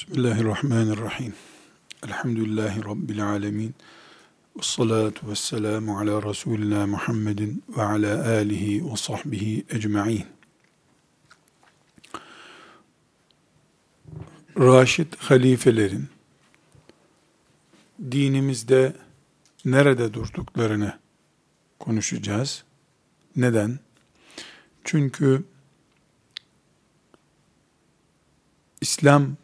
Bismillahirrahmanirrahim. Elhamdülillahi Rabbil alemin. Ve salatu ve selamu ala Resulina Muhammedin ve ala alihi ve sahbihi ecma'in. Raşid halifelerin dinimizde nerede durduklarını konuşacağız. Neden? Çünkü İslam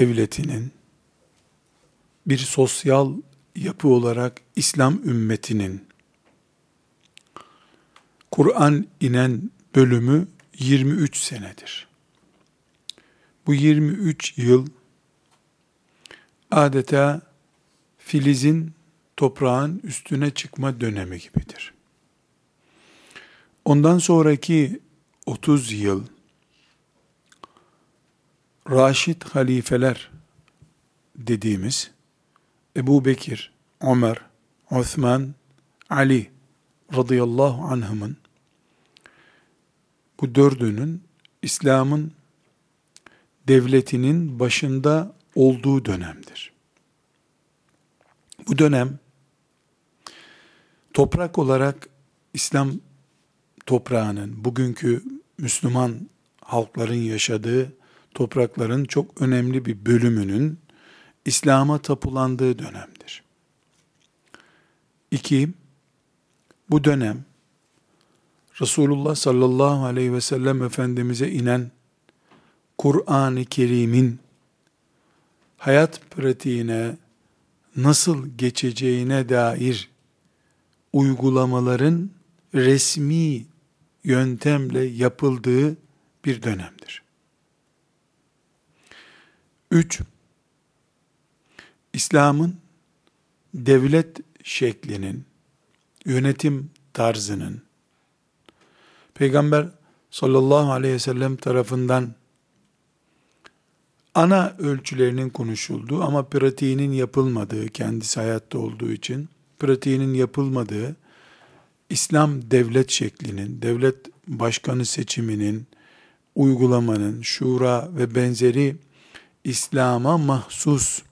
devletinin bir sosyal yapı olarak İslam ümmetinin Kur'an inen bölümü 23 senedir. Bu 23 yıl adeta filizin toprağın üstüne çıkma dönemi gibidir. Ondan sonraki 30 yıl Raşid halifeler dediğimiz Ebu Bekir, Ömer, Osman, Ali radıyallahu anhımın bu dördünün İslam'ın devletinin başında olduğu dönemdir. Bu dönem toprak olarak İslam toprağının bugünkü Müslüman halkların yaşadığı toprakların çok önemli bir bölümünün İslam'a tapulandığı dönemdir. İki, bu dönem Resulullah sallallahu aleyhi ve sellem Efendimiz'e inen Kur'an-ı Kerim'in hayat pratiğine nasıl geçeceğine dair uygulamaların resmi yöntemle yapıldığı bir dönemdir. 3. İslam'ın devlet şeklinin, yönetim tarzının, Peygamber sallallahu aleyhi ve sellem tarafından ana ölçülerinin konuşulduğu ama pratiğinin yapılmadığı, kendisi hayatta olduğu için, pratiğinin yapılmadığı, İslam devlet şeklinin, devlet başkanı seçiminin, uygulamanın, şura ve benzeri İslam'a mahsus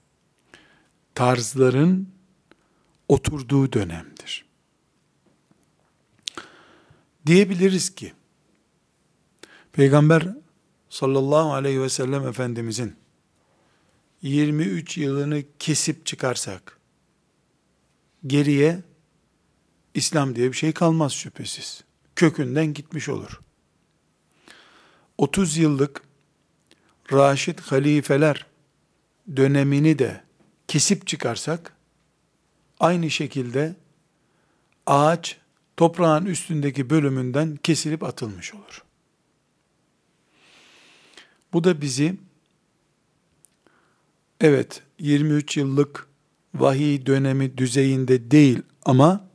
tarzların oturduğu dönemdir. Diyebiliriz ki, Peygamber sallallahu aleyhi ve sellem Efendimizin 23 yılını kesip çıkarsak, geriye İslam diye bir şey kalmaz şüphesiz. Kökünden gitmiş olur. 30 yıllık Raşid halifeler dönemini de kesip çıkarsak, aynı şekilde ağaç toprağın üstündeki bölümünden kesilip atılmış olur. Bu da bizi evet 23 yıllık vahiy dönemi düzeyinde değil ama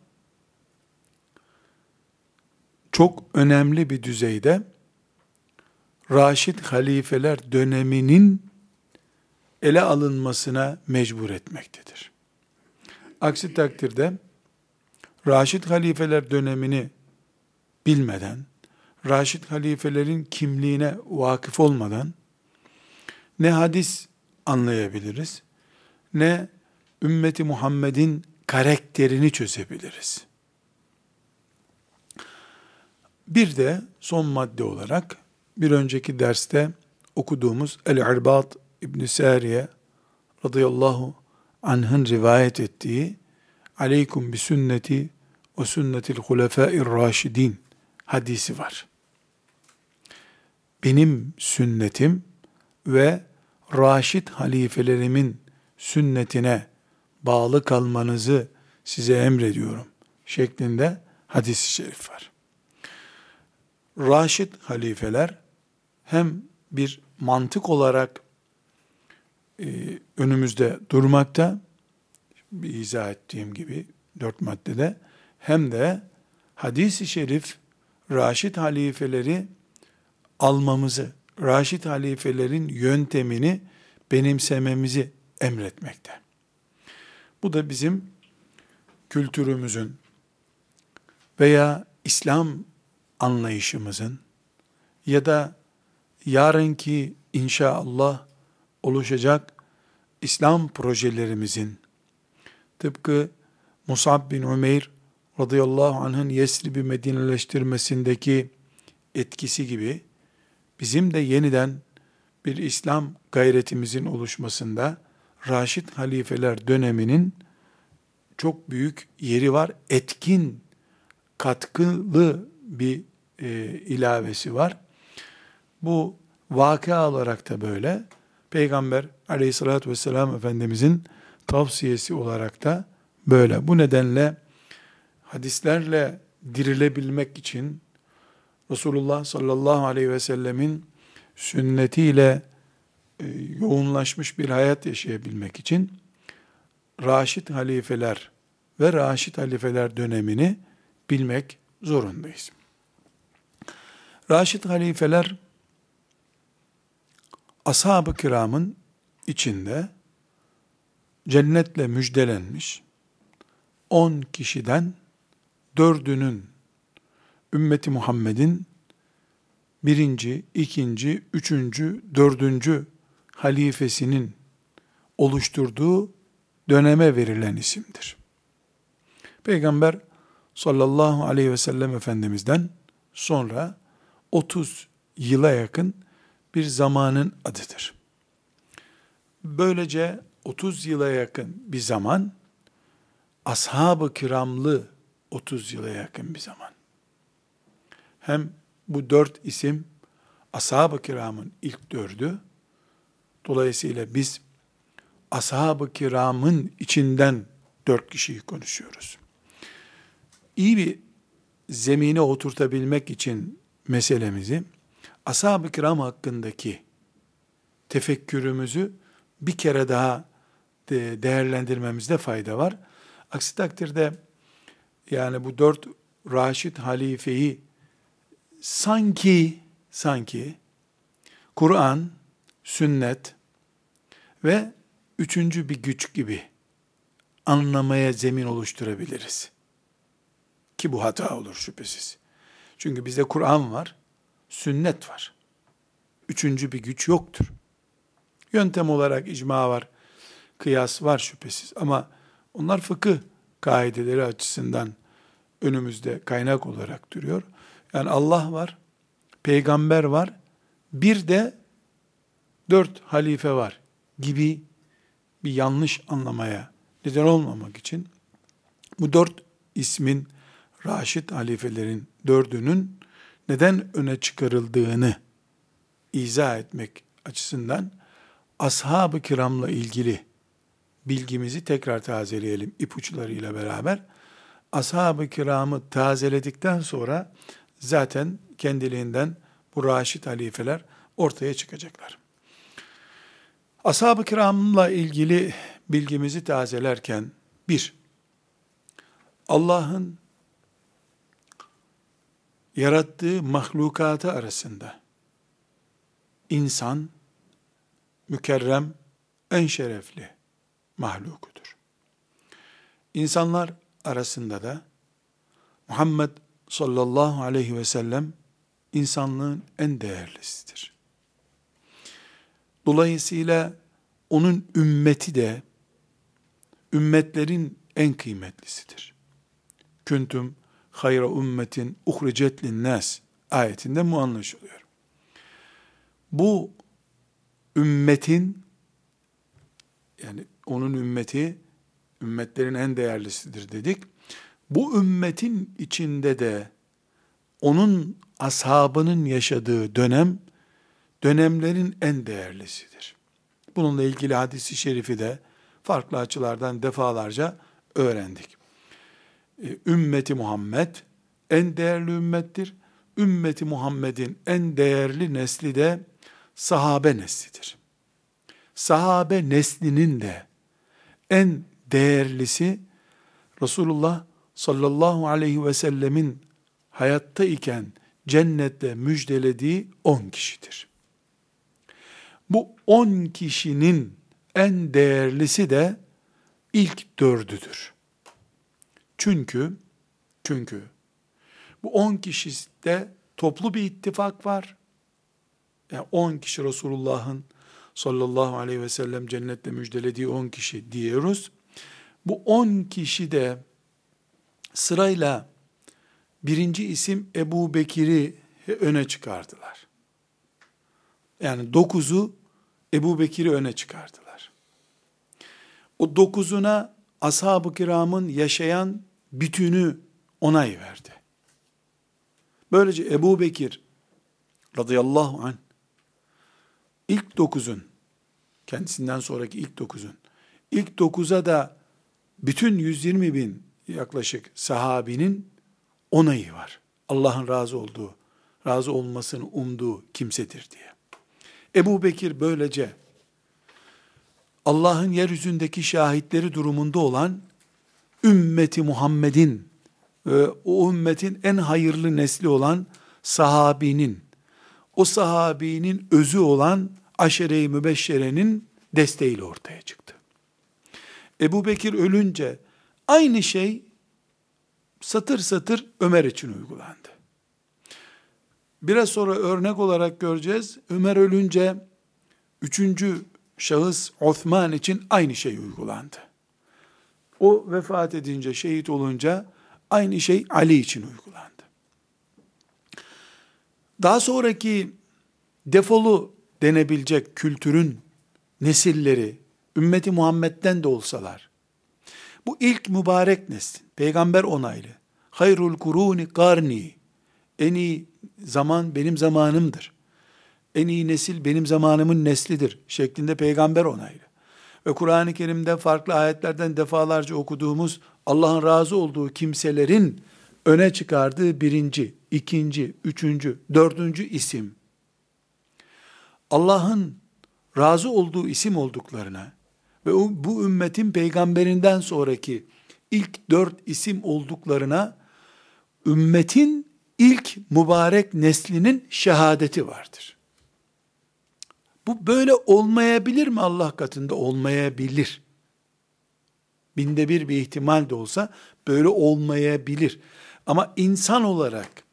çok önemli bir düzeyde Raşid halifeler döneminin ele alınmasına mecbur etmektedir. Aksi takdirde Raşid halifeler dönemini bilmeden, Raşid halifelerin kimliğine vakıf olmadan ne hadis anlayabiliriz, ne ümmeti Muhammed'in karakterini çözebiliriz. Bir de son madde olarak bir önceki derste okuduğumuz El-İrbat İbn Sariye radıyallahu anh'ın rivayet ettiği Aleykum bi sünneti ve sünnetil hulefâir raşidin hadisi var. Benim sünnetim ve raşid halifelerimin sünnetine bağlı kalmanızı size emrediyorum şeklinde hadis-i şerif var. Raşid halifeler hem bir mantık olarak e, önümüzde durmakta, bir izah ettiğim gibi dört maddede, hem de hadis-i şerif Raşid halifeleri almamızı, Raşid halifelerin yöntemini benimsememizi emretmekte. Bu da bizim kültürümüzün veya İslam anlayışımızın ya da yarınki inşallah oluşacak İslam projelerimizin tıpkı Musab bin Umeyr radıyallahu anh'ın Yesrib'i Medineleştirmesindeki etkisi gibi bizim de yeniden bir İslam gayretimizin oluşmasında Raşid halifeler döneminin çok büyük yeri var. Etkin, katkılı bir e, ilavesi var. Bu vakıa olarak da böyle. Peygamber aleyhissalatü vesselam Efendimizin tavsiyesi olarak da böyle. Bu nedenle hadislerle dirilebilmek için Resulullah sallallahu aleyhi ve sellemin sünnetiyle e, yoğunlaşmış bir hayat yaşayabilmek için Raşid halifeler ve Raşid halifeler dönemini bilmek zorundayız. Raşid halifeler ashab-ı kiramın içinde cennetle müjdelenmiş 10 kişiden dördünün ümmeti Muhammed'in birinci, ikinci, üçüncü, dördüncü halifesinin oluşturduğu döneme verilen isimdir. Peygamber sallallahu aleyhi ve sellem Efendimiz'den sonra 30 yıla yakın bir zamanın adıdır. Böylece 30 yıla yakın bir zaman, ashab-ı kiramlı 30 yıla yakın bir zaman. Hem bu dört isim, ashab-ı kiramın ilk dördü, dolayısıyla biz ashab-ı kiramın içinden dört kişiyi konuşuyoruz. İyi bir zemine oturtabilmek için meselemizi, ashab-ı kiram hakkındaki tefekkürümüzü bir kere daha de değerlendirmemizde fayda var. Aksi takdirde yani bu dört Raşid halifeyi sanki sanki Kur'an, sünnet ve üçüncü bir güç gibi anlamaya zemin oluşturabiliriz. Ki bu hata olur şüphesiz. Çünkü bizde Kur'an var, sünnet var. Üçüncü bir güç yoktur. Yöntem olarak icma var, kıyas var şüphesiz. Ama onlar fıkıh kaideleri açısından önümüzde kaynak olarak duruyor. Yani Allah var, peygamber var, bir de dört halife var gibi bir yanlış anlamaya neden olmamak için bu dört ismin Raşid halifelerin dördünün neden öne çıkarıldığını izah etmek açısından ashab-ı kiramla ilgili bilgimizi tekrar tazeleyelim ipuçlarıyla beraber. Ashab-ı kiramı tazeledikten sonra zaten kendiliğinden bu raşit halifeler ortaya çıkacaklar. Ashab-ı kiramla ilgili bilgimizi tazelerken bir, Allah'ın yarattığı mahlukatı arasında insan mükerrem, en şerefli mahlukudur. İnsanlar arasında da Muhammed sallallahu aleyhi ve sellem insanlığın en değerlisidir. Dolayısıyla onun ümmeti de ümmetlerin en kıymetlisidir. Küntüm hayra ümmetin uhricet linnas ayetinde bu anlaşılıyor. Bu ümmetin yani onun ümmeti ümmetlerin en değerlisidir dedik. Bu ümmetin içinde de onun ashabının yaşadığı dönem dönemlerin en değerlisidir. Bununla ilgili hadisi şerifi de farklı açılardan defalarca öğrendik. Ee, ümmeti Muhammed en değerli ümmettir. Ümmeti Muhammed'in en değerli nesli de sahabe neslidir. Sahabe neslinin de en değerlisi Resulullah sallallahu aleyhi ve sellemin hayatta iken cennette müjdelediği on kişidir. Bu on kişinin en değerlisi de ilk dördüdür. Çünkü, çünkü bu on kişide toplu bir ittifak var. Yani on kişi Resulullah'ın sallallahu aleyhi ve sellem cennetle müjdelediği 10 kişi diyoruz. Bu 10 kişi de sırayla birinci isim Ebu Bekir'i öne çıkardılar. Yani dokuzu Ebu Bekir'i öne çıkardılar. O dokuzuna ashab-ı kiramın yaşayan bütünü onay verdi. Böylece Ebu Bekir radıyallahu anh ilk dokuzun kendisinden sonraki ilk dokuzun ilk dokuza da bütün 120 bin yaklaşık sahabinin onayı var. Allah'ın razı olduğu, razı olmasını umduğu kimsedir diye. Ebu Bekir böylece Allah'ın yeryüzündeki şahitleri durumunda olan ümmeti Muhammed'in ve o ümmetin en hayırlı nesli olan sahabinin, o sahabinin özü olan aşere-i mübeşşerenin desteğiyle ortaya çıktı. Ebu Bekir ölünce aynı şey satır satır Ömer için uygulandı. Biraz sonra örnek olarak göreceğiz. Ömer ölünce üçüncü şahıs Osman için aynı şey uygulandı. O vefat edince, şehit olunca aynı şey Ali için uygulandı. Daha sonraki defolu denebilecek kültürün nesilleri, ümmeti Muhammed'den de olsalar, bu ilk mübarek neslin, peygamber onaylı, hayrul kuruni karni, en iyi zaman benim zamanımdır. En iyi nesil benim zamanımın neslidir şeklinde peygamber onaylı. Ve Kur'an-ı Kerim'de farklı ayetlerden defalarca okuduğumuz Allah'ın razı olduğu kimselerin öne çıkardığı birinci, ikinci, üçüncü, dördüncü isim. Allah'ın razı olduğu isim olduklarına ve bu ümmetin peygamberinden sonraki ilk dört isim olduklarına ümmetin ilk mübarek neslinin şehadeti vardır. Bu böyle olmayabilir mi Allah katında? Olmayabilir. Binde bir bir ihtimal de olsa böyle olmayabilir. Ama insan olarak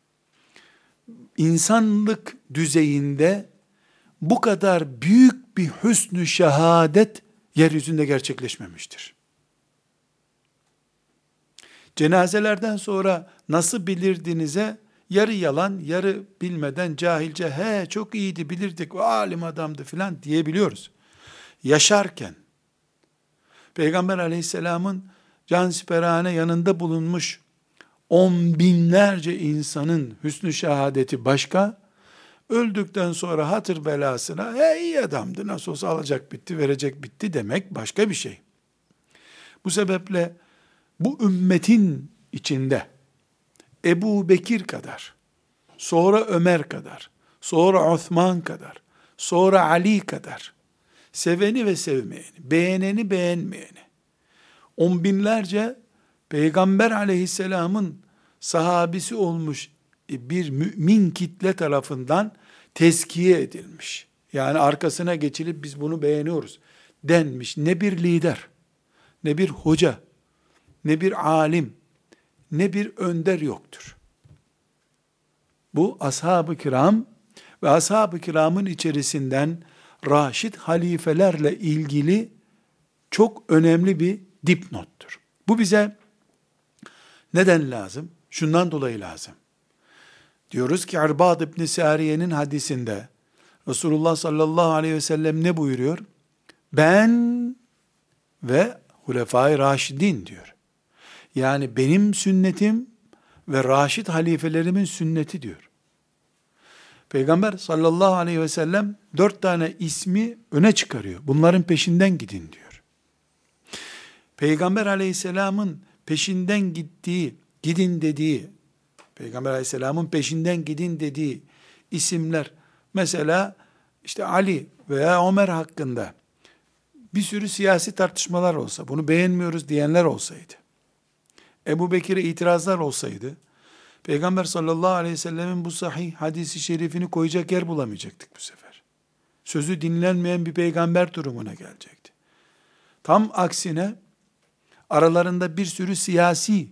insanlık düzeyinde bu kadar büyük bir hüsnü şehadet yeryüzünde gerçekleşmemiştir. Cenazelerden sonra nasıl bilirdinize yarı yalan, yarı bilmeden cahilce he çok iyiydi bilirdik, o alim adamdı filan diyebiliyoruz. Yaşarken Peygamber aleyhisselamın can siperhane yanında bulunmuş on binlerce insanın hüsnü şehadeti başka, öldükten sonra hatır belasına, he iyi adamdı, nasıl olsa alacak bitti, verecek bitti demek başka bir şey. Bu sebeple bu ümmetin içinde Ebu Bekir kadar, sonra Ömer kadar, sonra Osman kadar, sonra Ali kadar, seveni ve sevmeyeni, beğeneni beğenmeyeni, on binlerce Peygamber aleyhisselamın sahabisi olmuş bir mümin kitle tarafından teskiye edilmiş. Yani arkasına geçilip biz bunu beğeniyoruz denmiş. Ne bir lider, ne bir hoca, ne bir alim, ne bir önder yoktur. Bu ashab-ı kiram ve ashab-ı kiramın içerisinden raşid halifelerle ilgili çok önemli bir dipnottur. Bu bize neden lazım? Şundan dolayı lazım. Diyoruz ki Erbad İbn Sariye'nin hadisinde Resulullah sallallahu aleyhi ve sellem ne buyuruyor? Ben ve Hulefai Raşidin diyor. Yani benim sünnetim ve Raşid halifelerimin sünneti diyor. Peygamber sallallahu aleyhi ve sellem dört tane ismi öne çıkarıyor. Bunların peşinden gidin diyor. Peygamber aleyhisselamın peşinden gittiği, gidin dediği, Peygamber aleyhisselamın peşinden gidin dediği isimler, mesela işte Ali veya Ömer hakkında bir sürü siyasi tartışmalar olsa, bunu beğenmiyoruz diyenler olsaydı, Ebu Bekir'e itirazlar olsaydı, Peygamber sallallahu aleyhi ve sellemin bu sahih hadisi şerifini koyacak yer bulamayacaktık bu sefer. Sözü dinlenmeyen bir peygamber durumuna gelecekti. Tam aksine aralarında bir sürü siyasi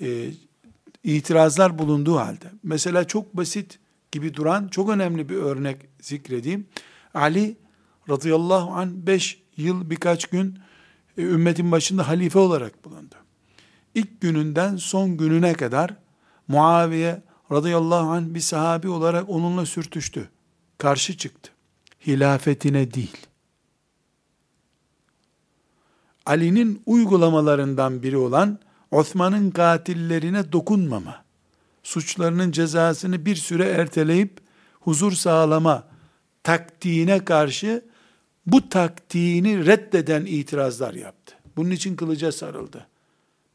e, itirazlar bulunduğu halde, mesela çok basit gibi duran çok önemli bir örnek zikredeyim. Ali radıyallahu an 5 yıl birkaç gün e, ümmetin başında halife olarak bulundu. İlk gününden son gününe kadar Muaviye radıyallahu anh bir sahabi olarak onunla sürtüştü. Karşı çıktı. Hilafetine değil. Ali'nin uygulamalarından biri olan Osman'ın katillerine dokunmama, suçlarının cezasını bir süre erteleyip huzur sağlama taktiğine karşı bu taktiğini reddeden itirazlar yaptı. Bunun için kılıca sarıldı.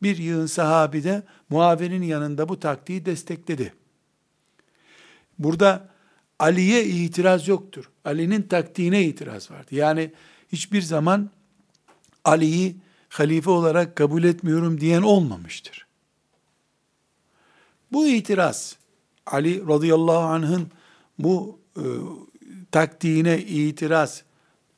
Bir yığın sahabi de Muaviye'nin yanında bu taktiği destekledi. Burada Ali'ye itiraz yoktur. Ali'nin taktiğine itiraz vardı. Yani hiçbir zaman Ali'yi halife olarak kabul etmiyorum diyen olmamıştır. Bu itiraz, Ali radıyallahu anh'ın bu e, taktiğine itiraz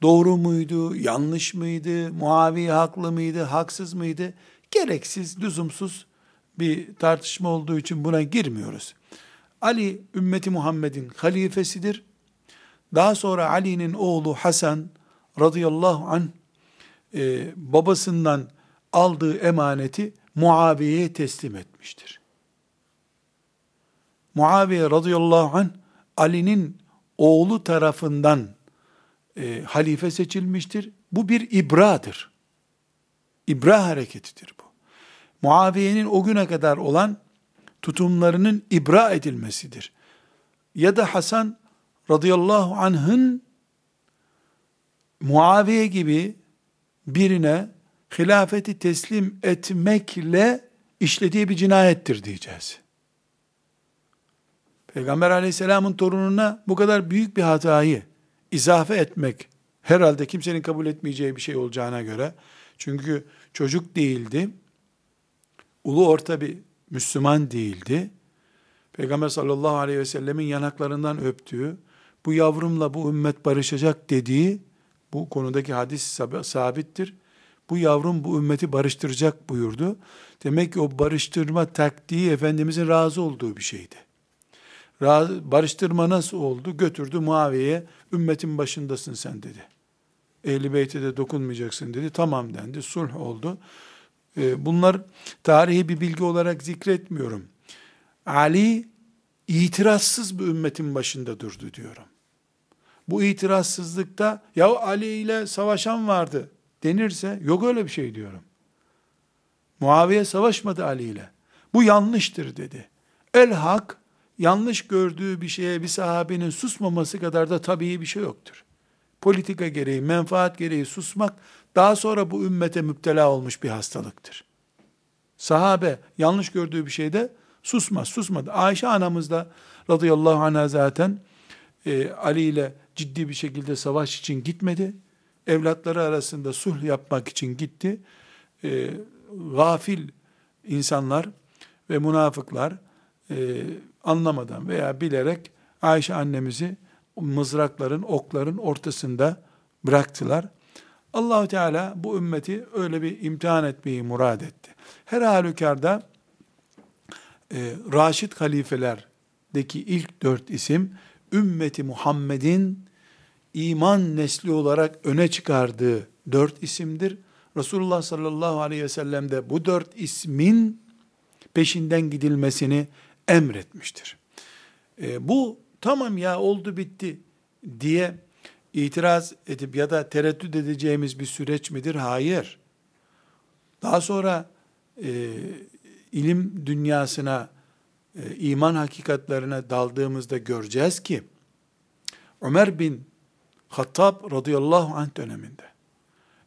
doğru muydu, yanlış mıydı, Muaviye haklı mıydı, haksız mıydı? Gereksiz, lüzumsuz bir tartışma olduğu için buna girmiyoruz. Ali ümmeti Muhammed'in halifesidir. Daha sonra Ali'nin oğlu Hasan radıyallahu anh e, babasından aldığı emaneti Muaviye'ye teslim etmiştir. Muaviye radıyallahu anh Ali'nin oğlu tarafından e, halife seçilmiştir. Bu bir ibradır. İbra hareketidir. Muaviye'nin o güne kadar olan tutumlarının ibra edilmesidir. Ya da Hasan radıyallahu anh'ın Muaviye gibi birine hilafeti teslim etmekle işlediği bir cinayettir diyeceğiz. Peygamber aleyhisselamın torununa bu kadar büyük bir hatayı izafe etmek herhalde kimsenin kabul etmeyeceği bir şey olacağına göre çünkü çocuk değildi. Ulu orta bir Müslüman değildi. Peygamber sallallahu aleyhi ve sellemin yanaklarından öptüğü, bu yavrumla bu ümmet barışacak dediği, bu konudaki hadis sabittir. Bu yavrum bu ümmeti barıştıracak buyurdu. Demek ki o barıştırma taktiği Efendimizin razı olduğu bir şeydi. Barıştırma nasıl oldu? Götürdü Muaviye'ye, ümmetin başındasın sen dedi. Ehli beyte de dokunmayacaksın dedi. Tamam dendi, sulh oldu. Ee, bunlar tarihi bir bilgi olarak zikretmiyorum. Ali itirazsız bir ümmetin başında durdu diyorum. Bu itirazsızlıkta ya Ali ile savaşan vardı denirse yok öyle bir şey diyorum. Muaviye savaşmadı Ali ile. Bu yanlıştır dedi. El hak yanlış gördüğü bir şeye bir sahabinin susmaması kadar da tabii bir şey yoktur. Politika gereği, menfaat gereği susmak daha sonra bu ümmete müptela olmuş bir hastalıktır. Sahabe yanlış gördüğü bir şeyde susmaz, susmadı. Ayşe anamız da radıyallahu anh'a zaten e, Ali ile ciddi bir şekilde savaş için gitmedi. Evlatları arasında sulh yapmak için gitti. E, gafil insanlar ve münafıklar e, anlamadan veya bilerek Ayşe annemizi mızrakların, okların ortasında bıraktılar. Allahu Teala bu ümmeti öyle bir imtihan etmeyi murad etti. Her halükarda e, Raşid halifelerdeki ilk dört isim ümmeti Muhammed'in iman nesli olarak öne çıkardığı dört isimdir. Resulullah sallallahu aleyhi ve sellem de bu dört ismin peşinden gidilmesini emretmiştir. E, bu tamam ya oldu bitti diye itiraz edip ya da tereddüt edeceğimiz bir süreç midir? Hayır. Daha sonra e, ilim dünyasına, e, iman hakikatlerine daldığımızda göreceğiz ki, Ömer bin Hattab radıyallahu anh döneminde,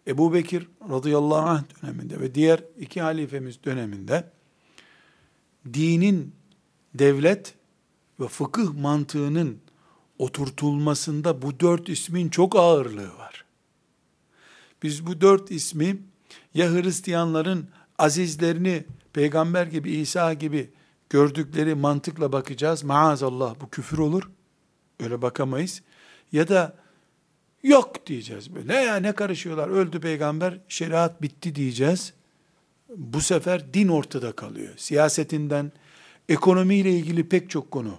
Ebu Bekir radıyallahu anh döneminde ve diğer iki halifemiz döneminde, dinin, devlet ve fıkıh mantığının oturtulmasında bu dört ismin çok ağırlığı var. Biz bu dört ismi ya Hristiyanların azizlerini peygamber gibi İsa gibi gördükleri mantıkla bakacağız. Maazallah bu küfür olur. Öyle bakamayız. Ya da yok diyeceğiz. Ne ya ne karışıyorlar öldü peygamber şeriat bitti diyeceğiz. Bu sefer din ortada kalıyor. Siyasetinden, ekonomiyle ilgili pek çok konu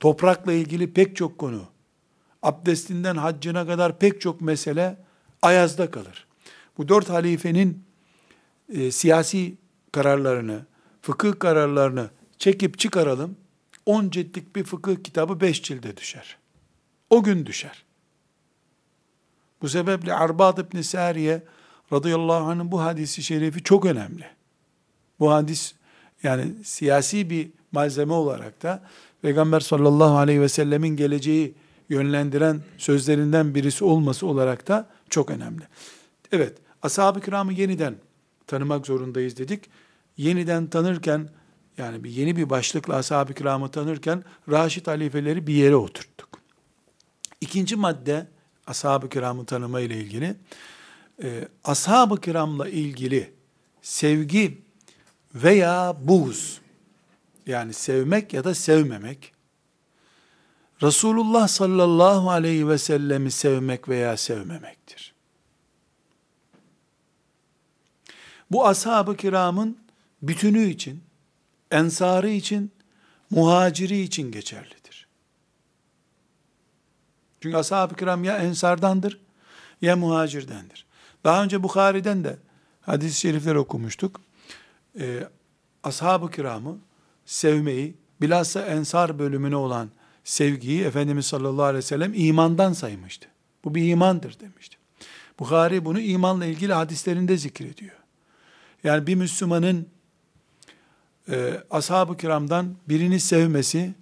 toprakla ilgili pek çok konu, abdestinden haccına kadar pek çok mesele ayazda kalır. Bu dört halifenin e, siyasi kararlarını, fıkıh kararlarını çekip çıkaralım. 10 ciltlik bir fıkıh kitabı 5 cilde düşer. O gün düşer. Bu sebeple Arbat İbni Sariye radıyallahu anh'ın bu hadisi şerifi çok önemli. Bu hadis yani siyasi bir malzeme olarak da Peygamber sallallahu aleyhi ve sellemin geleceği yönlendiren sözlerinden birisi olması olarak da çok önemli. Evet, ashab-ı kiramı yeniden tanımak zorundayız dedik. Yeniden tanırken, yani bir yeni bir başlıkla ashab-ı kiramı tanırken, Raşid halifeleri bir yere oturttuk. İkinci madde, ashab-ı kiramı tanıma ile ilgili, e, ashab-ı kiramla ilgili sevgi veya buğz, yani sevmek ya da sevmemek, Resulullah sallallahu aleyhi ve sellemi sevmek veya sevmemektir. Bu ashab-ı kiramın bütünü için, ensarı için, muhaciri için geçerlidir. Çünkü ashab-ı kiram ya ensardandır ya muhacirdendir. Daha önce Bukhari'den de hadis-i şerifler okumuştuk. Ee, ashab-ı kiramı sevmeyi, bilhassa ensar bölümüne olan sevgiyi Efendimiz sallallahu aleyhi ve sellem imandan saymıştı. Bu bir imandır demişti. Bukhari bunu imanla ilgili hadislerinde zikrediyor. Yani bir Müslümanın e, ashab-ı kiramdan birini sevmesi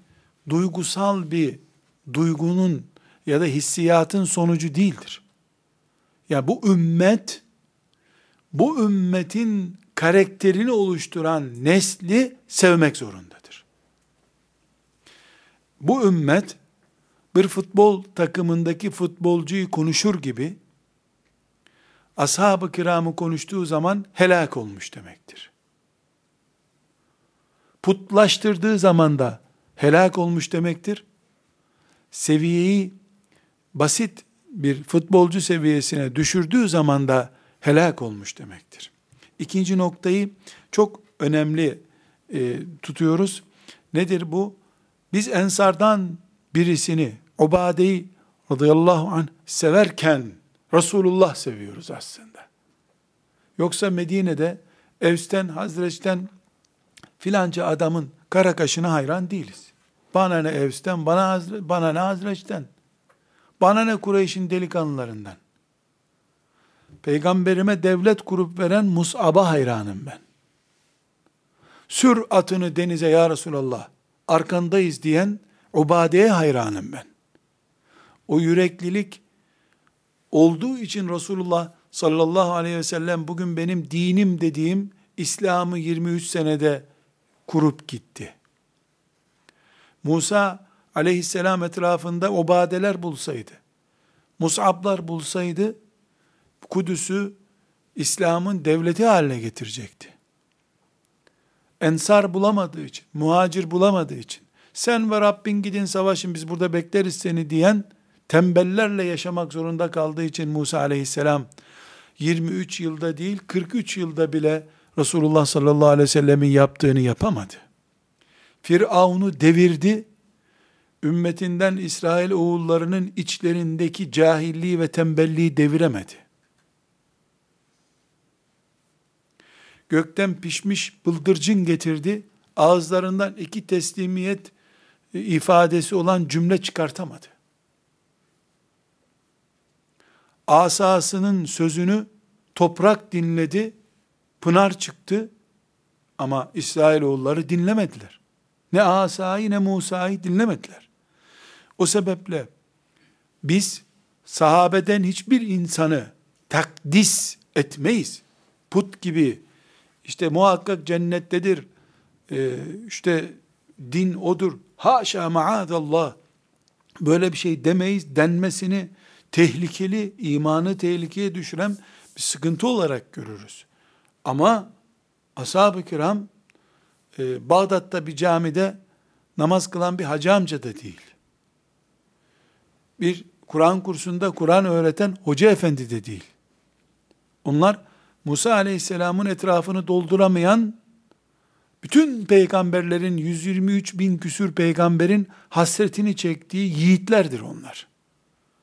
duygusal bir duygunun ya da hissiyatın sonucu değildir. Yani bu ümmet bu ümmetin karakterini oluşturan nesli sevmek zorundadır. Bu ümmet bir futbol takımındaki futbolcuyu konuşur gibi ashab-ı kiramı konuştuğu zaman helak olmuş demektir. Putlaştırdığı zaman da helak olmuş demektir. Seviyeyi basit bir futbolcu seviyesine düşürdüğü zaman da helak olmuş demektir. İkinci noktayı çok önemli e, tutuyoruz. Nedir bu? Biz ensardan birisini, Ubade'yi radıyallahu anh severken Resulullah seviyoruz aslında. Yoksa Medine'de Evs'ten, Hazreç'ten filanca adamın kara kaşına hayran değiliz. Bana ne Evs'ten, bana, bana ne Hazreç'ten, bana ne Kureyş'in delikanlılarından. Peygamberime devlet kurup veren Mus'ab'a hayranım ben. Sür atını denize ya Resulallah, arkandayız diyen Ubade'ye hayranım ben. O yüreklilik olduğu için Resulullah sallallahu aleyhi ve sellem bugün benim dinim dediğim İslam'ı 23 senede kurup gitti. Musa aleyhisselam etrafında obadeler bulsaydı, Mus'ablar bulsaydı, Kudüs'ü İslam'ın devleti haline getirecekti. Ensar bulamadığı için, muhacir bulamadığı için, sen ve Rabbin gidin savaşın biz burada bekleriz seni diyen tembellerle yaşamak zorunda kaldığı için Musa aleyhisselam 23 yılda değil 43 yılda bile Resulullah sallallahu aleyhi ve sellemin yaptığını yapamadı. Firavun'u devirdi, ümmetinden İsrail oğullarının içlerindeki cahilliği ve tembelliği deviremedi. Gökten pişmiş bıldırcın getirdi, ağızlarından iki teslimiyet ifadesi olan cümle çıkartamadı asasının sözünü toprak dinledi, pınar çıktı ama İsrailoğulları dinlemediler. Ne asayı ne Musa'yı dinlemediler. O sebeple biz sahabeden hiçbir insanı takdis etmeyiz. Put gibi işte muhakkak cennettedir. Ee, işte din odur. Haşa maadallah. Böyle bir şey demeyiz denmesini tehlikeli, imanı tehlikeye düşüren bir sıkıntı olarak görürüz. Ama ashab-ı kiram e, Bağdat'ta bir camide namaz kılan bir hacı amca da değil. Bir Kur'an kursunda Kur'an öğreten hoca efendi de değil. Onlar Musa aleyhisselamın etrafını dolduramayan bütün peygamberlerin 123 bin küsür peygamberin hasretini çektiği yiğitlerdir onlar.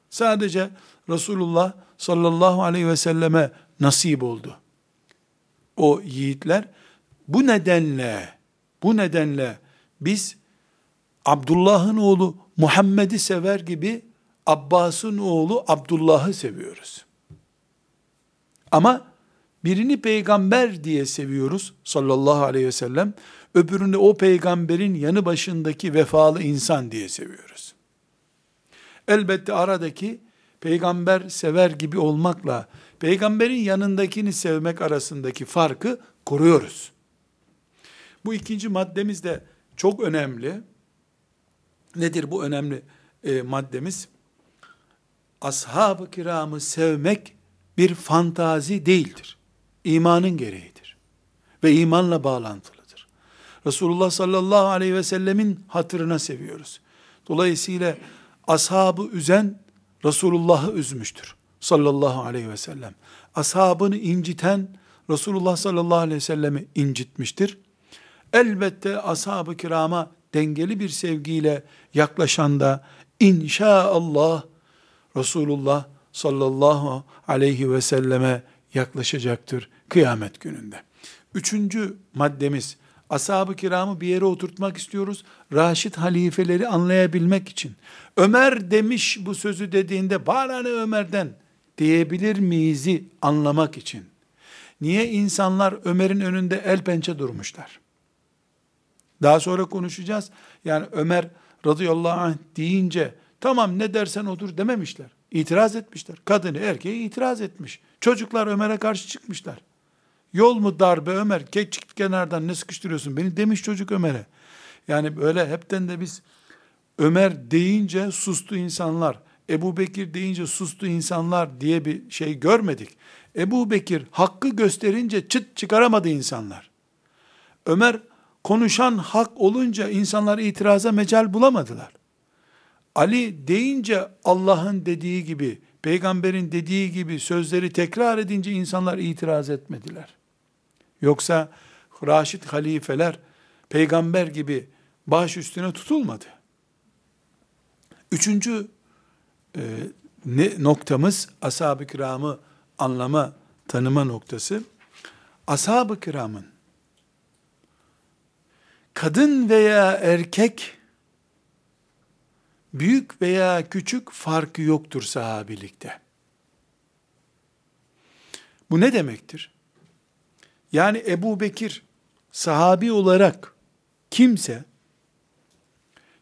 Sadece Resulullah sallallahu aleyhi ve selleme nasip oldu. O yiğitler bu nedenle bu nedenle biz Abdullah'ın oğlu Muhammed'i sever gibi Abbas'ın oğlu Abdullah'ı seviyoruz. Ama birini peygamber diye seviyoruz sallallahu aleyhi ve sellem. Öbürünü o peygamberin yanı başındaki vefalı insan diye seviyoruz. Elbette aradaki peygamber sever gibi olmakla peygamberin yanındakini sevmek arasındaki farkı koruyoruz. Bu ikinci maddemiz de çok önemli. Nedir bu önemli e, maddemiz? Ashab-ı kiramı sevmek bir fantazi değildir. İmanın gereğidir. Ve imanla bağlantılıdır. Resulullah sallallahu aleyhi ve sellemin hatırına seviyoruz. Dolayısıyla ashabı üzen Resulullah'ı üzmüştür. Sallallahu aleyhi ve sellem. Ashabını inciten Resulullah sallallahu aleyhi ve sellemi incitmiştir. Elbette ashab-ı kirama dengeli bir sevgiyle yaklaşan da inşaallah Resulullah sallallahu aleyhi ve selleme yaklaşacaktır kıyamet gününde. Üçüncü maddemiz, ashab-ı kiramı bir yere oturtmak istiyoruz. Raşid halifeleri anlayabilmek için. Ömer demiş bu sözü dediğinde, bana ne Ömer'den diyebilir miyiz'i anlamak için. Niye insanlar Ömer'in önünde el pençe durmuşlar? Daha sonra konuşacağız. Yani Ömer radıyallahu anh deyince tamam ne dersen odur dememişler. İtiraz etmişler. Kadını erkeği itiraz etmiş. Çocuklar Ömer'e karşı çıkmışlar. Yol mu darbe Ömer? Çık kenardan ne sıkıştırıyorsun beni demiş çocuk Ömer'e. Yani böyle hepten de biz Ömer deyince sustu insanlar, Ebu Bekir deyince sustu insanlar diye bir şey görmedik. Ebu Bekir hakkı gösterince çıt çıkaramadı insanlar. Ömer konuşan hak olunca insanlar itiraza mecal bulamadılar. Ali deyince Allah'ın dediği gibi, peygamberin dediği gibi sözleri tekrar edince insanlar itiraz etmediler. Yoksa Raşid halifeler peygamber gibi baş üstüne tutulmadı. Üçüncü e, ne, noktamız ashab-ı kiramı anlama, tanıma noktası. Ashab-ı kiramın kadın veya erkek büyük veya küçük farkı yoktur sahabilikte. Bu ne demektir? Yani Ebu Bekir sahabi olarak kimse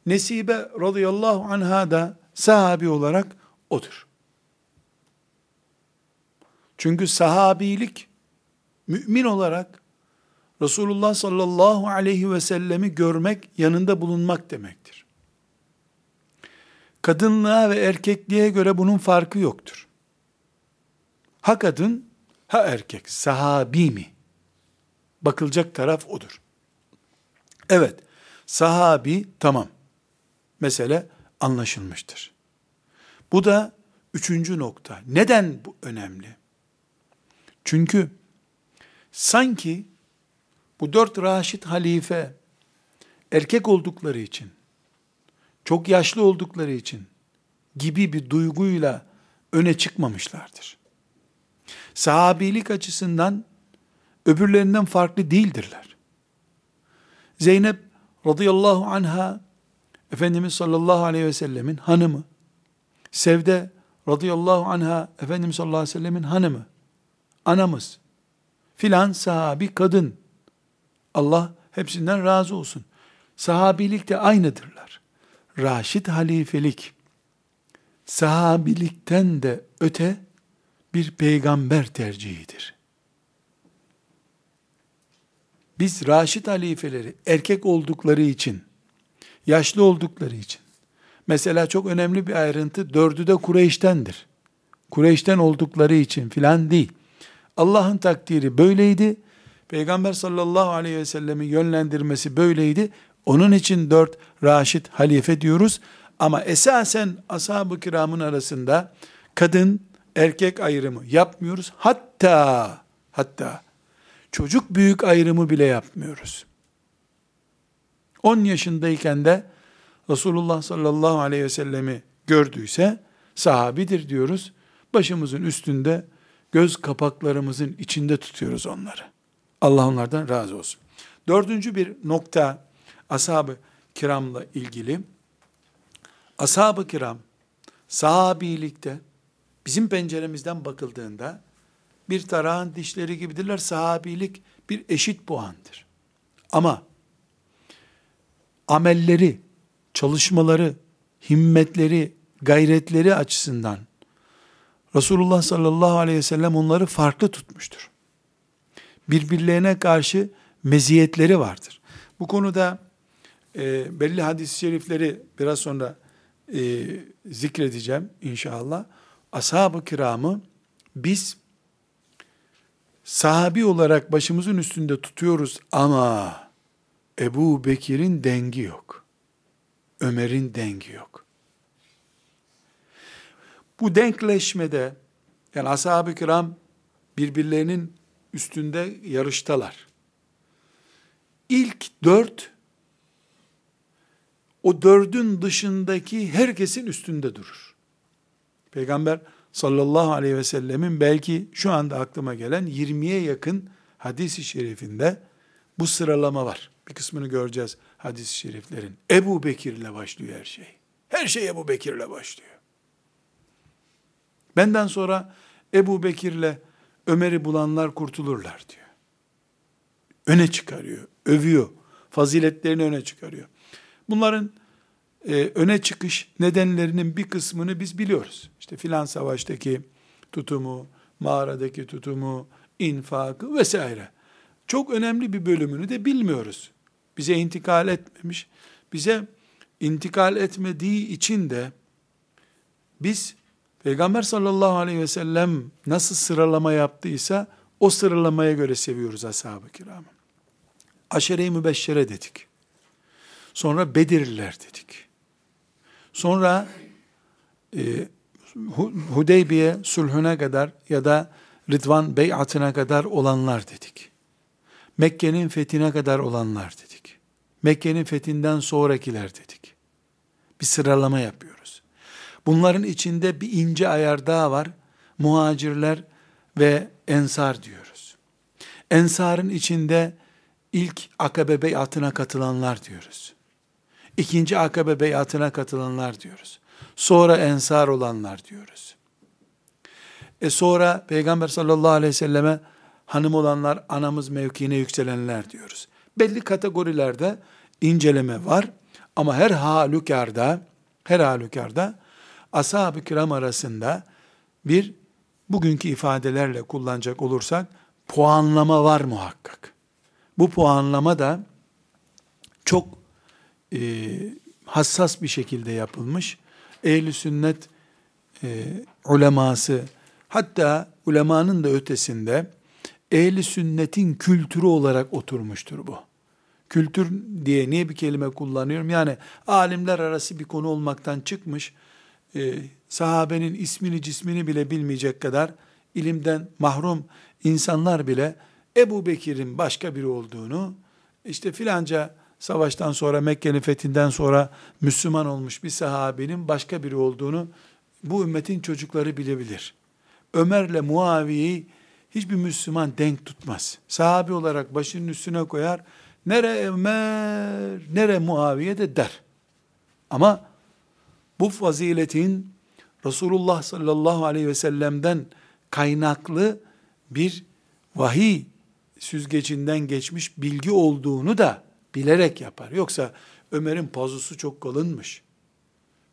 Nesibe radıyallahu anha da sahabi olarak odur. Çünkü sahabilik mümin olarak Resulullah sallallahu aleyhi ve sellemi görmek, yanında bulunmak demektir. Kadınlığa ve erkekliğe göre bunun farkı yoktur. Ha kadın, ha erkek, sahabi mi? Bakılacak taraf odur. Evet, sahabi tamam. Mesele anlaşılmıştır. Bu da üçüncü nokta. Neden bu önemli? Çünkü sanki bu dört raşit halife erkek oldukları için, çok yaşlı oldukları için gibi bir duyguyla öne çıkmamışlardır. Sahabilik açısından öbürlerinden farklı değildirler. Zeynep radıyallahu anha Efendimiz sallallahu aleyhi ve sellemin hanımı. Sevde radıyallahu anha Efendimiz sallallahu aleyhi ve sellemin hanımı. Anamız. Filan sahabi kadın. Allah hepsinden razı olsun. Sahabilik de aynıdırlar. Raşid halifelik, sahabilikten de öte bir peygamber tercihidir. Biz Raşid halifeleri erkek oldukları için, yaşlı oldukları için, mesela çok önemli bir ayrıntı, dördü de Kureyş'tendir. Kureyş'ten oldukları için filan değil. Allah'ın takdiri böyleydi. Peygamber sallallahu aleyhi ve sellemin yönlendirmesi böyleydi. Onun için dört raşit halife diyoruz. Ama esasen ashab-ı kiramın arasında kadın erkek ayrımı yapmıyoruz. Hatta hatta çocuk büyük ayrımı bile yapmıyoruz. 10 yaşındayken de Resulullah sallallahu aleyhi ve sellemi gördüyse sahabidir diyoruz. Başımızın üstünde göz kapaklarımızın içinde tutuyoruz onları. Allah onlardan razı olsun. Dördüncü bir nokta ashab-ı kiramla ilgili. Ashab-ı kiram sahabilikte bizim penceremizden bakıldığında bir tarağın dişleri gibidirler. Sahabilik bir eşit puandır. Ama amelleri, çalışmaları, himmetleri, gayretleri açısından Resulullah sallallahu aleyhi ve sellem onları farklı tutmuştur. Birbirlerine karşı meziyetleri vardır. Bu konuda e, belli hadis-i şerifleri biraz sonra e, zikredeceğim inşallah. Ashab-ı kiramı biz sahabi olarak başımızın üstünde tutuyoruz ama Ebu Bekir'in dengi yok. Ömer'in dengi yok. Bu denkleşmede yani ashab-ı kiram birbirlerinin üstünde yarıştalar. İlk dört o dördün dışındaki herkesin üstünde durur. Peygamber sallallahu aleyhi ve sellemin belki şu anda aklıma gelen 20'ye yakın hadis-i şerifinde bu sıralama var. Bir kısmını göreceğiz hadis-i şeriflerin. Ebu Bekir ile başlıyor her şey. Her şey Ebu Bekir ile başlıyor. Benden sonra Ebu Bekir ile Ömer'i bulanlar kurtulurlar diyor. Öne çıkarıyor, övüyor. Faziletlerini öne çıkarıyor. Bunların e, öne çıkış nedenlerinin bir kısmını biz biliyoruz. İşte filan savaştaki tutumu, mağaradaki tutumu, infakı vesaire. Çok önemli bir bölümünü de bilmiyoruz. Bize intikal etmemiş. Bize intikal etmediği için de biz Peygamber sallallahu aleyhi ve sellem nasıl sıralama yaptıysa o sıralamaya göre seviyoruz ashab-ı kiramı. Aşere-i mübeşşere dedik. Sonra Bedirliler dedik. Sonra e, Hudeybiye sulhüne kadar ya da Rıdvan beyatına kadar olanlar dedik. Mekke'nin fethine kadar olanlar dedik. Mekke'nin fethinden sonrakiler dedik. Bir sıralama yapıyoruz. Bunların içinde bir ince ayar daha var. Muhacirler ve ensar diyoruz. Ensarın içinde ilk akabe beyatına katılanlar diyoruz. İkinci akabe beyatına katılanlar diyoruz. Sonra ensar olanlar diyoruz. E sonra Peygamber sallallahu aleyhi ve selleme hanım olanlar, anamız mevkiine yükselenler diyoruz. Belli kategorilerde inceleme var ama her halükarda, her halükarda ashab-ı kiram arasında bir bugünkü ifadelerle kullanacak olursak puanlama var muhakkak. Bu puanlama da çok e, hassas bir şekilde yapılmış. Ehli sünnet e, uleması hatta ulemanın da ötesinde ehli sünnetin kültürü olarak oturmuştur bu. Kültür diye niye bir kelime kullanıyorum? Yani alimler arası bir konu olmaktan çıkmış, e, sahabenin ismini cismini bile bilmeyecek kadar ilimden mahrum insanlar bile Ebu Bekir'in başka biri olduğunu, işte filanca savaştan sonra Mekke'nin fethinden sonra Müslüman olmuş bir sahabenin başka biri olduğunu bu ümmetin çocukları bilebilir. Ömer'le Muaviye'yi hiçbir Müslüman denk tutmaz. Sahabi olarak başının üstüne koyar. Nere Ömer, nere Muaviye de der. Ama bu faziletin Resulullah sallallahu aleyhi ve sellem'den kaynaklı bir vahiy süzgecinden geçmiş bilgi olduğunu da bilerek yapar. Yoksa Ömer'in pazusu çok kalınmış,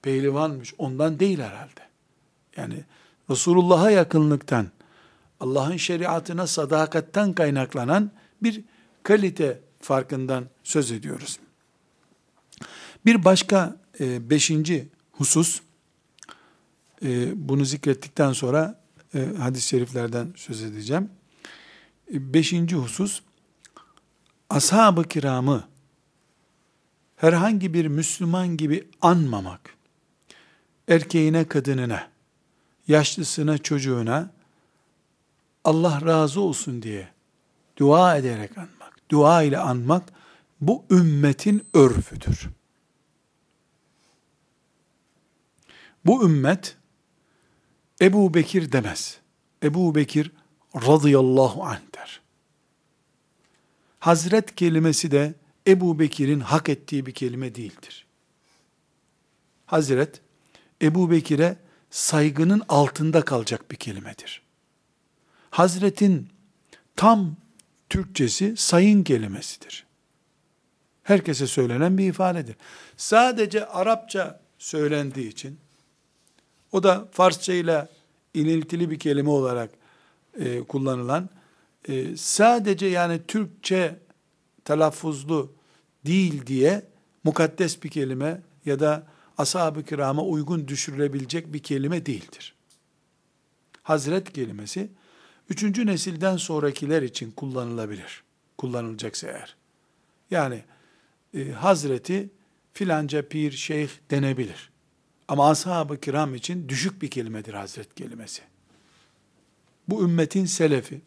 pehlivanmış, ondan değil herhalde. Yani Resulullah'a yakınlıktan, Allah'ın şeriatına sadakatten kaynaklanan bir kalite farkından söz ediyoruz. Bir başka e, beşinci husus, e, bunu zikrettikten sonra e, hadis-i şeriflerden söz edeceğim. E, beşinci husus, ashab-ı kiramı herhangi bir Müslüman gibi anmamak, erkeğine, kadınına, yaşlısına, çocuğuna Allah razı olsun diye dua ederek anmak, dua ile anmak bu ümmetin örfüdür. Bu ümmet Ebu Bekir demez. Ebu Bekir radıyallahu anh der. Hazret kelimesi de Ebu Bekir'in hak ettiği bir kelime değildir. Hazret, Ebu Bekir'e saygının altında kalacak bir kelimedir. Hazretin tam Türkçesi sayın kelimesidir. Herkese söylenen bir ifadedir. Sadece Arapça söylendiği için, o da Farsça ile iniltili bir kelime olarak e, kullanılan, e, sadece yani Türkçe telaffuzlu değil diye mukaddes bir kelime ya da ashab-ı kirama uygun düşürülebilecek bir kelime değildir. Hazret kelimesi, üçüncü nesilden sonrakiler için kullanılabilir. Kullanılacaksa eğer. Yani e, Hazreti filanca pir, şeyh denebilir. Ama ashab-ı kiram için düşük bir kelimedir Hazret kelimesi. Bu ümmetin selefi,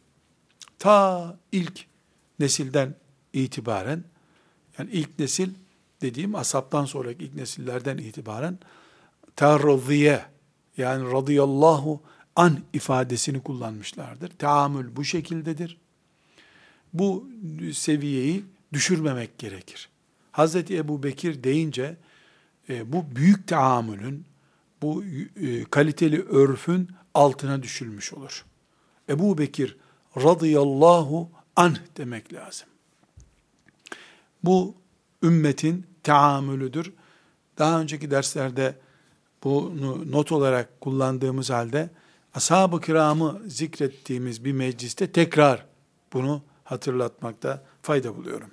ta ilk nesilden itibaren, yani ilk nesil dediğim asaptan sonraki ilk nesillerden itibaren terziye yani radıyallahu an ifadesini kullanmışlardır. Teamül bu şekildedir. Bu seviyeyi düşürmemek gerekir. Hazreti Ebu Bekir deyince e, bu büyük teamülün, bu e, kaliteli örfün altına düşülmüş olur. Ebu Bekir radıyallahu anh demek lazım. Bu ümmetin teamülüdür. Daha önceki derslerde bunu not olarak kullandığımız halde ashab-ı kiramı zikrettiğimiz bir mecliste tekrar bunu hatırlatmakta fayda buluyorum.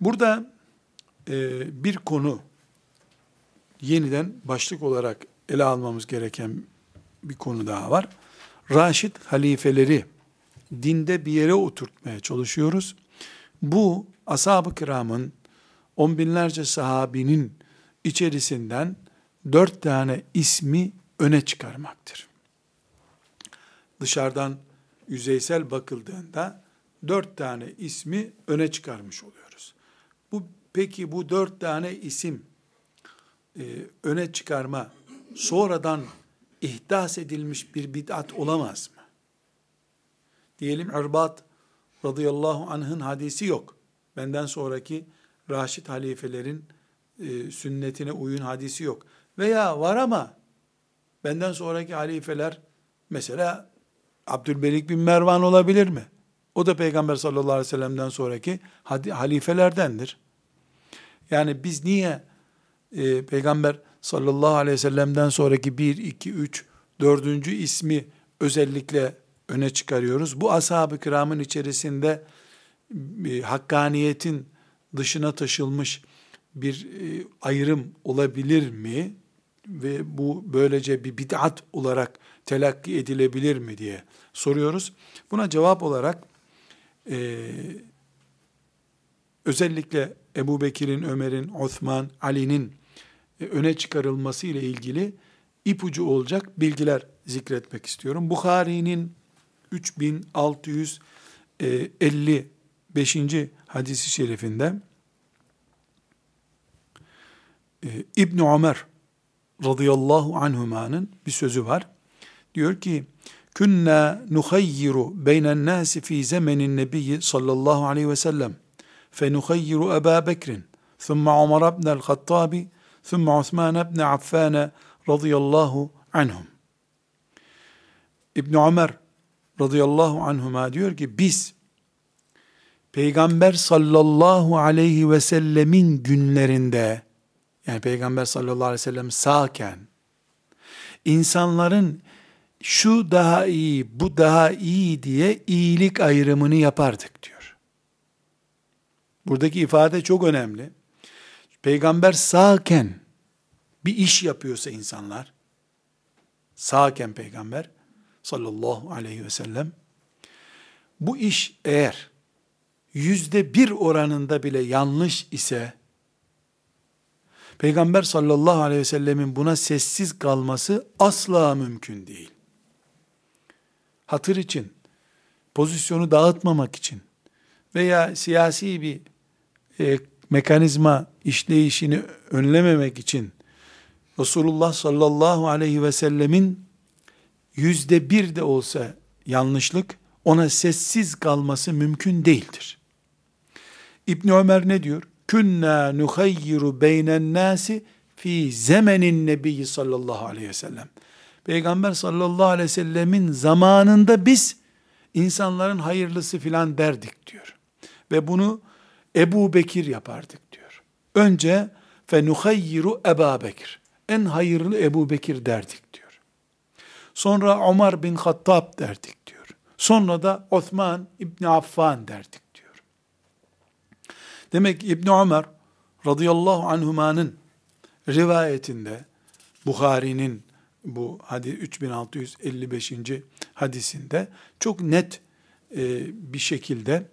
Burada e, bir konu yeniden başlık olarak ele almamız gereken bir konu daha var. Raşid halifeleri dinde bir yere oturtmaya çalışıyoruz. Bu ashab-ı kiramın on binlerce sahabinin içerisinden dört tane ismi öne çıkarmaktır. Dışarıdan yüzeysel bakıldığında dört tane ismi öne çıkarmış oluyoruz. Bu peki bu dört tane isim e, öne çıkarma sonradan ihdas edilmiş bir bid'at olamaz mı? Diyelim Erbat radıyallahu anh'ın hadisi yok. Benden sonraki Raşid halifelerin e, sünnetine uyun hadisi yok. Veya var ama benden sonraki halifeler mesela Abdülmelik bin Mervan olabilir mi? O da Peygamber sallallahu aleyhi ve sellem'den sonraki halifelerdendir. Yani biz niye e, Peygamber sallallahu aleyhi ve sellem'den sonraki bir, iki, üç, dördüncü ismi özellikle öne çıkarıyoruz? Bu ashab-ı kiramın içerisinde e, hakkaniyetin dışına taşılmış bir e, ayrım olabilir mi? Ve bu böylece bir bid'at olarak telakki edilebilir mi diye soruyoruz. Buna cevap olarak e, özellikle Ebu Bekir'in, Ömer'in, Osman, Ali'nin e, öne çıkarılması ile ilgili ipucu olacak bilgiler zikretmek istiyorum. Bukhari'nin 3655. E, hadisi şerifinde e, İbn Ömer radıyallahu anhumanın bir sözü var. Diyor ki Künna nuhayyiru beynen nasi fi zemenin nebiyyi sallallahu aleyhi ve sellem. Fe nuhayyiru Eba Bekrin, thumma Umar ibn el-Hattabi, thumma Osman ibn Affan radıyallahu anhum. İbn Ömer radıyallahu anhuma diyor ki biz Peygamber sallallahu aleyhi ve sellemin günlerinde yani Peygamber sallallahu aleyhi ve sellem sağken insanların şu daha iyi, bu daha iyi diye iyilik ayrımını yapardık diyor. Buradaki ifade çok önemli. Peygamber sağken bir iş yapıyorsa insanlar, sağken peygamber sallallahu aleyhi ve sellem, bu iş eğer yüzde bir oranında bile yanlış ise, Peygamber sallallahu aleyhi ve sellemin buna sessiz kalması asla mümkün değil. Hatır için, pozisyonu dağıtmamak için veya siyasi bir e, mekanizma işleyişini önlememek için Resulullah sallallahu aleyhi ve sellemin yüzde bir de olsa yanlışlık ona sessiz kalması mümkün değildir. İbn Ömer ne diyor? Künna nuhayyiru beynen nasi fi zemenin nebiyyi sallallahu aleyhi ve sellem. Peygamber sallallahu aleyhi ve sellemin zamanında biz insanların hayırlısı filan derdik diyor. Ve bunu Ebu Bekir yapardık diyor. Önce fe nuhayyiru Eba Bekir. En hayırlı Ebu Bekir derdik. Sonra Ömer bin Hattab derdik diyor. Sonra da Osman İbni Affan derdik diyor. Demek ki İbni Ömer radıyallahu anhumanın rivayetinde Bukhari'nin bu hadi 3655. hadisinde çok net e, bir şekilde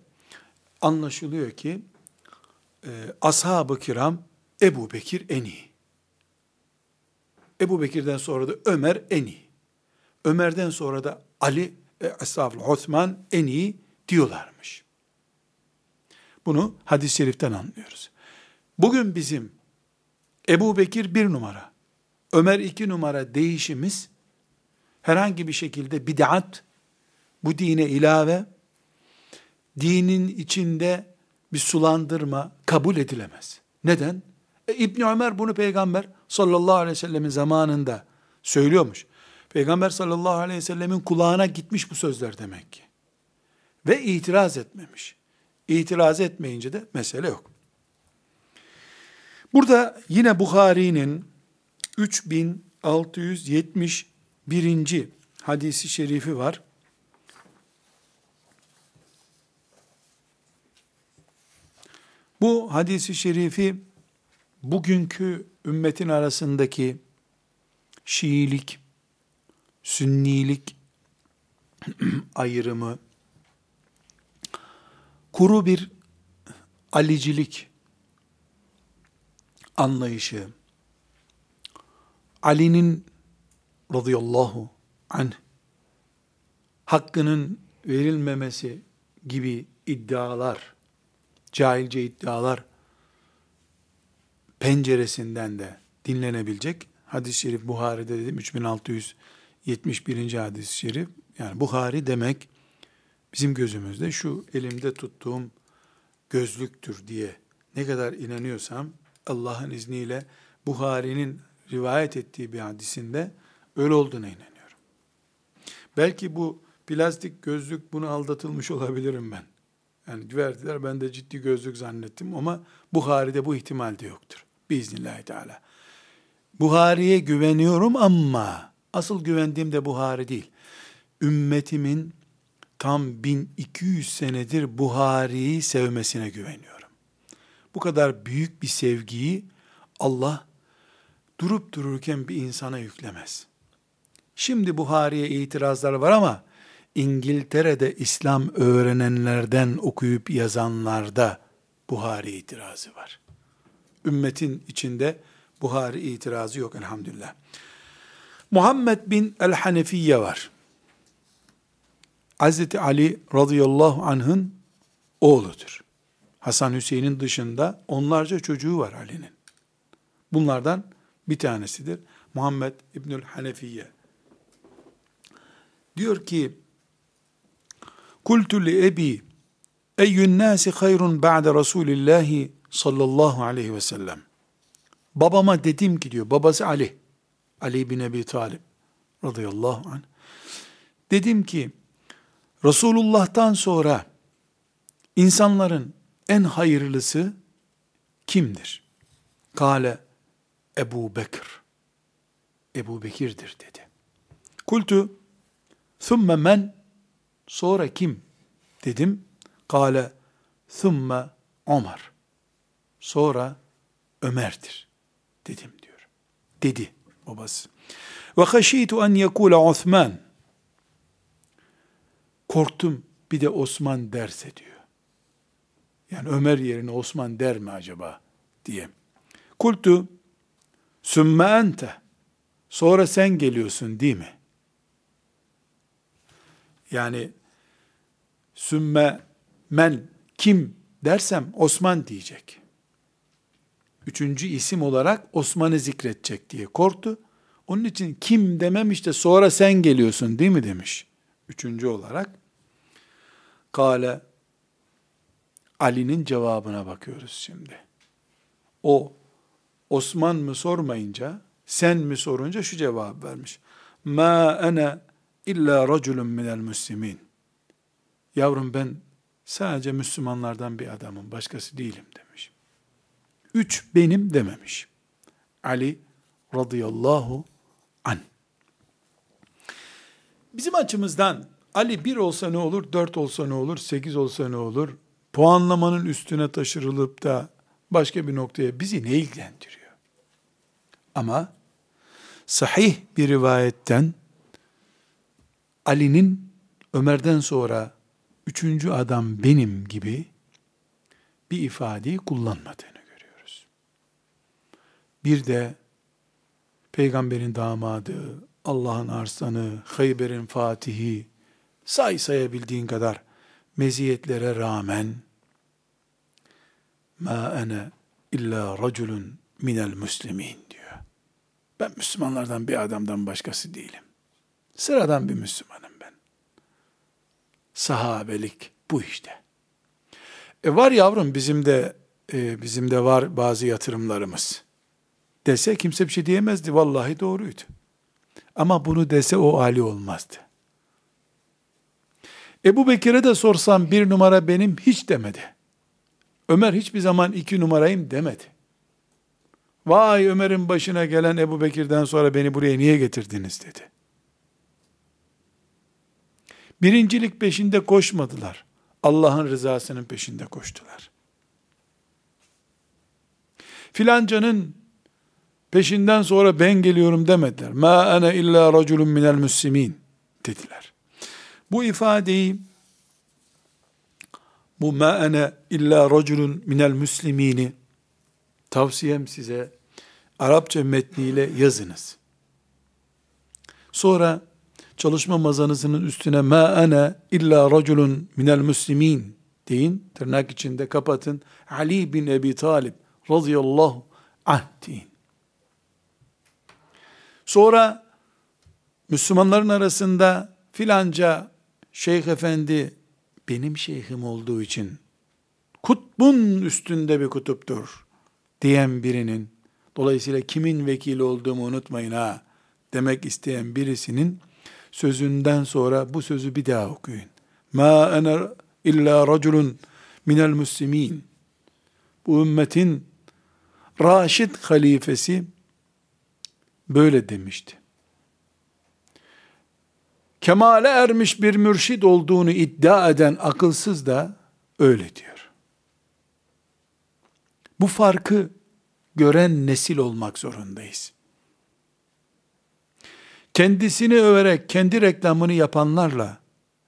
anlaşılıyor ki e, ashab-ı kiram Ebu Bekir en iyi. Ebu Bekir'den sonra da Ömer en iyi. Ömer'den sonra da Ali, e, estağfurullah, Osman en iyi diyorlarmış. Bunu hadis-i şeriften anlıyoruz. Bugün bizim Ebu Bekir bir numara, Ömer iki numara değişimiz herhangi bir şekilde bid'at, bu dine ilave, dinin içinde bir sulandırma kabul edilemez. Neden? E, İbn Ömer bunu peygamber sallallahu aleyhi ve sellemin zamanında söylüyormuş. Peygamber sallallahu aleyhi ve sellemin kulağına gitmiş bu sözler demek ki. Ve itiraz etmemiş. İtiraz etmeyince de mesele yok. Burada yine Bukhari'nin 3671. hadisi şerifi var. Bu hadisi şerifi bugünkü ümmetin arasındaki Şiilik, Sünnilik ayrımı, kuru bir alicilik anlayışı, Ali'nin radıyallahu anh hakkının verilmemesi gibi iddialar, cahilce iddialar penceresinden de dinlenebilecek. Hadis-i şerif Buhari'de dedim 3671. hadis-i şerif. Yani Buhari demek bizim gözümüzde şu elimde tuttuğum gözlüktür diye ne kadar inanıyorsam Allah'ın izniyle Buhari'nin rivayet ettiği bir hadisinde öyle olduğuna inanıyorum. Belki bu plastik gözlük bunu aldatılmış olabilirim ben. Yani verdiler ben de ciddi gözlük zannettim ama Buhari'de bu ihtimal de yoktur. Biiznillahü Teala. Buhari'ye güveniyorum ama asıl güvendiğim de Buhari değil. Ümmetimin tam 1200 senedir Buhari'yi sevmesine güveniyorum. Bu kadar büyük bir sevgiyi Allah durup dururken bir insana yüklemez. Şimdi Buhari'ye itirazlar var ama İngiltere'de İslam öğrenenlerden okuyup yazanlarda Buhari itirazı var. Ümmetin içinde Buhari itirazı yok elhamdülillah. Muhammed bin el-Hanefiye var. Hazreti Ali radıyallahu anh'ın oğludur. Hasan Hüseyin'in dışında onlarca çocuğu var Ali'nin. Bunlardan bir tanesidir. Muhammed İbnül Hanefiye. Diyor ki, Kultu li ebi, eyyün nasi hayrun ba'de Resulillahi sallallahu aleyhi ve sellem. Babama dedim ki diyor, babası Ali, Ali bin Ebi Talib radıyallahu anh. Dedim ki, Resulullah'tan sonra insanların en hayırlısı kimdir? Kale Ebu Bekir. Ebu Bekir'dir dedi. Kultu thumme men sonra kim dedim. Kale thumme Ömer. Sonra Ömer'dir dedim diyor. Dedi babası. Ve haşitu en yekule Osman. Korktum bir de Osman derse diyor. Yani Ömer yerine Osman der mi acaba diye. Kultu sümme ente. Sonra sen geliyorsun değil mi? Yani sümme men kim dersem Osman diyecek. Üçüncü isim olarak Osman'ı zikredecek diye korktu. Onun için kim dememiş de sonra sen geliyorsun değil mi demiş. Üçüncü olarak. Kale Ali'nin cevabına bakıyoruz şimdi. O Osman mı sormayınca, sen mi sorunca şu cevap vermiş. Ma ene illa raculun minel muslimin. Yavrum ben sadece Müslümanlardan bir adamım, başkası değilim demiş. Üç benim dememiş. Ali radıyallahu an. Bizim açımızdan Ali bir olsa ne olur, dört olsa ne olur, sekiz olsa ne olur, puanlamanın üstüne taşırılıp da başka bir noktaya bizi ne ilgilendiriyor? Ama sahih bir rivayetten Ali'nin Ömer'den sonra üçüncü adam benim gibi bir ifadeyi görüyoruz. Bir de peygamberin damadı, Allah'ın arslanı, Hayber'in fatihi, say sayabildiğin kadar meziyetlere rağmen ma ene illa raculun minel muslimin diyor. Ben Müslümanlardan bir adamdan başkası değilim. Sıradan bir Müslümanım ben. Sahabelik bu işte. E var yavrum bizim de e, bizim de var bazı yatırımlarımız. Dese kimse bir şey diyemezdi. Vallahi doğruydu. Ama bunu dese o Ali olmazdı. Ebu Bekir'e de sorsam bir numara benim hiç demedi. Ömer hiçbir zaman iki numarayım demedi. Vay Ömer'in başına gelen Ebu Bekir'den sonra beni buraya niye getirdiniz dedi. Birincilik peşinde koşmadılar. Allah'ın rızasının peşinde koştular. Filancanın peşinden sonra ben geliyorum demediler. Ma ana illa raculun minel müslimin dediler. Bu ifadeyi bu ma ana illa raculun minel müslimini tavsiyem size Arapça metniyle yazınız. Sonra çalışma mazanızının üstüne ma ana illa raculun minel muslimin deyin. Tırnak içinde kapatın. Ali bin Ebi Talib radıyallahu anh deyin. Sonra Müslümanların arasında filanca şeyh efendi benim şeyhim olduğu için kutbun üstünde bir kutuptur diyen birinin dolayısıyla kimin vekili olduğumu unutmayın ha demek isteyen birisinin sözünden sonra bu sözü bir daha okuyun. Ma ene illa raculun minel muslimin. Bu ümmetin Raşid halifesi böyle demişti. Kemale ermiş bir mürşid olduğunu iddia eden akılsız da öyle diyor. Bu farkı gören nesil olmak zorundayız kendisini överek kendi reklamını yapanlarla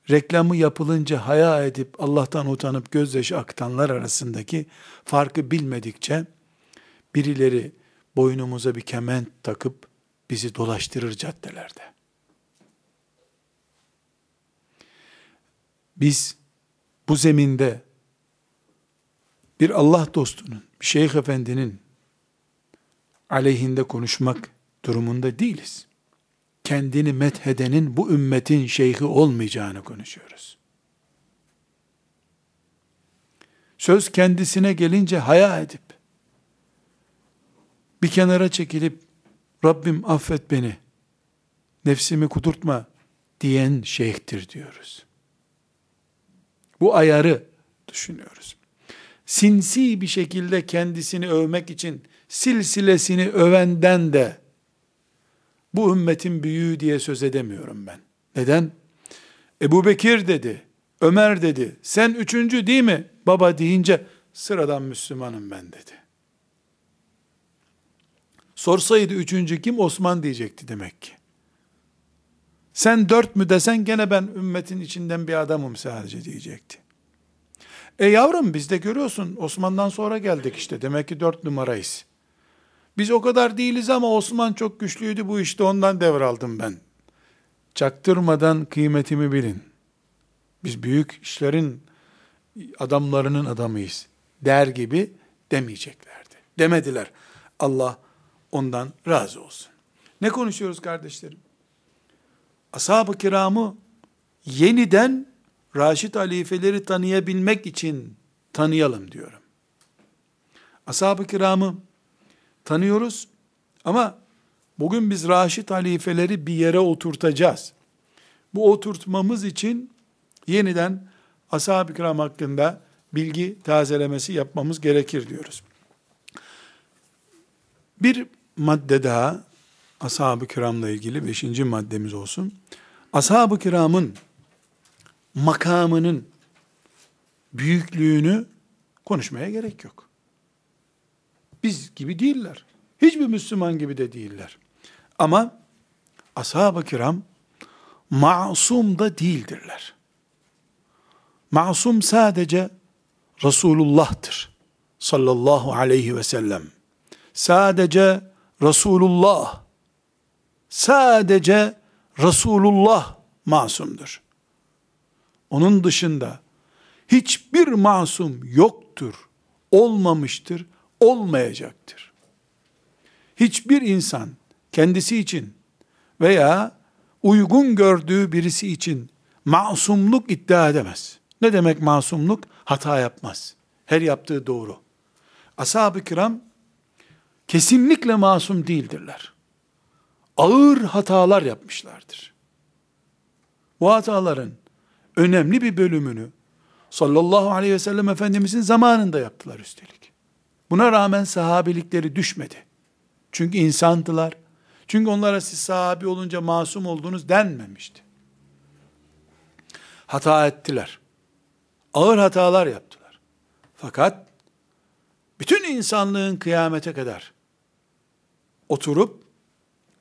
reklamı yapılınca haya edip Allah'tan utanıp gözyaşı akıtanlar arasındaki farkı bilmedikçe birileri boynumuza bir kement takıp bizi dolaştırır caddelerde. Biz bu zeminde bir Allah dostunun, bir şeyh efendinin aleyhinde konuşmak durumunda değiliz kendini methedenin bu ümmetin şeyhi olmayacağını konuşuyoruz. Söz kendisine gelince haya edip, bir kenara çekilip, Rabbim affet beni, nefsimi kudurtma diyen şeyhtir diyoruz. Bu ayarı düşünüyoruz. Sinsi bir şekilde kendisini övmek için silsilesini övenden de bu ümmetin büyüğü diye söz edemiyorum ben. Neden? Ebu Bekir dedi, Ömer dedi, sen üçüncü değil mi? Baba deyince sıradan Müslümanım ben dedi. Sorsaydı üçüncü kim? Osman diyecekti demek ki. Sen dört mü desen gene ben ümmetin içinden bir adamım sadece diyecekti. E yavrum biz de görüyorsun Osman'dan sonra geldik işte demek ki dört numarayız. Biz o kadar değiliz ama Osman çok güçlüydü bu işte ondan devraldım ben. Çaktırmadan kıymetimi bilin. Biz büyük işlerin adamlarının adamıyız der gibi demeyeceklerdi. demediler. Allah ondan razı olsun. Ne konuşuyoruz kardeşlerim? Ashab-ı kiramı yeniden Raşid halifeleri tanıyabilmek için tanıyalım diyorum. Ashab-ı kiramı tanıyoruz ama bugün biz Raşid halifeleri bir yere oturtacağız. Bu oturtmamız için yeniden ashab-ı kiram hakkında bilgi tazelemesi yapmamız gerekir diyoruz. Bir madde daha ashab-ı kiramla ilgili beşinci maddemiz olsun. Ashab-ı kiramın makamının büyüklüğünü konuşmaya gerek yok. Biz gibi değiller. Hiçbir Müslüman gibi de değiller. Ama ashab-ı kiram masum da değildirler. Masum sadece Resulullah'tır. Sallallahu aleyhi ve sellem. Sadece Resulullah. Sadece Resulullah masumdur. Onun dışında hiçbir masum yoktur, olmamıştır, olmayacaktır. Hiçbir insan kendisi için veya uygun gördüğü birisi için masumluk iddia edemez. Ne demek masumluk? Hata yapmaz. Her yaptığı doğru. Ashab-ı kiram kesinlikle masum değildirler. Ağır hatalar yapmışlardır. Bu hataların önemli bir bölümünü sallallahu aleyhi ve sellem Efendimizin zamanında yaptılar üstelik. Buna rağmen sahabilikleri düşmedi. Çünkü insandılar. Çünkü onlara siz sahabi olunca masum oldunuz denmemişti. Hata ettiler. Ağır hatalar yaptılar. Fakat bütün insanlığın kıyamete kadar oturup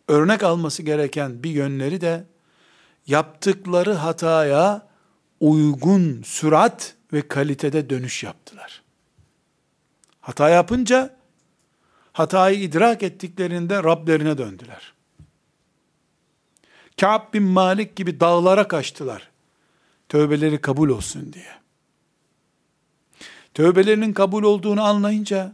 örnek alması gereken bir yönleri de yaptıkları hataya uygun sürat ve kalitede dönüş yaptılar. Hata yapınca hatayı idrak ettiklerinde Rablerine döndüler. Ka'b bin Malik gibi dağlara kaçtılar. Tövbeleri kabul olsun diye. Tövbelerinin kabul olduğunu anlayınca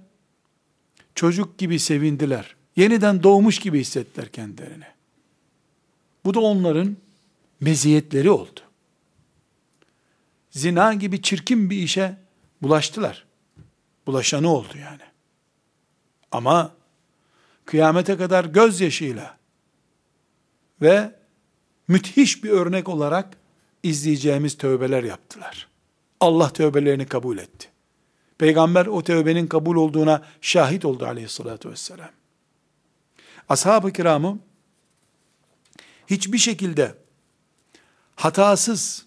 çocuk gibi sevindiler. Yeniden doğmuş gibi hissettiler kendilerini. Bu da onların meziyetleri oldu. Zina gibi çirkin bir işe bulaştılar. Bulaşanı oldu yani. Ama kıyamete kadar gözyaşıyla ve müthiş bir örnek olarak izleyeceğimiz tövbeler yaptılar. Allah tövbelerini kabul etti. Peygamber o tövbenin kabul olduğuna şahit oldu aleyhissalatü vesselam. Ashab-ı kiramı hiçbir şekilde hatasız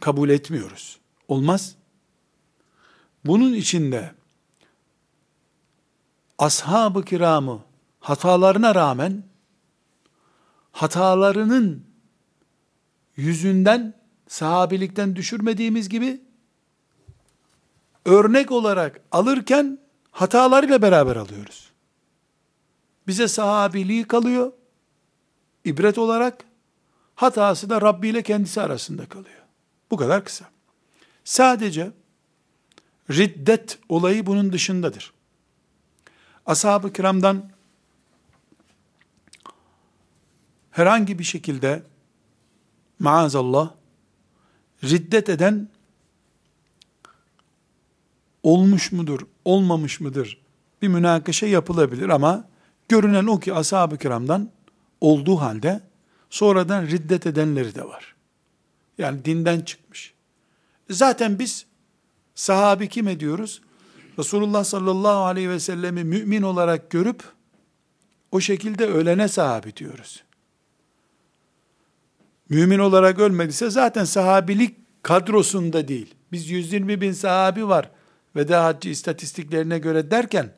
kabul etmiyoruz. Olmaz. Bunun içinde ashab-ı kiramı hatalarına rağmen hatalarının yüzünden sahabilikten düşürmediğimiz gibi örnek olarak alırken hatalarıyla beraber alıyoruz. Bize sahabiliği kalıyor. ibret olarak hatası da Rabbi ile kendisi arasında kalıyor. Bu kadar kısa. Sadece riddet olayı bunun dışındadır. Ashab-ı kiramdan herhangi bir şekilde maazallah riddet eden olmuş mudur, olmamış mıdır bir münakaşa yapılabilir ama görünen o ki ashab-ı kiramdan olduğu halde sonradan riddet edenleri de var. Yani dinden çıkmış. Zaten biz sahabi kim ediyoruz? Resulullah sallallahu aleyhi ve sellemi mümin olarak görüp o şekilde ölene sahabi diyoruz. Mümin olarak ölmediyse zaten sahabilik kadrosunda değil. Biz 120 bin sahabi var veda haccı istatistiklerine göre derken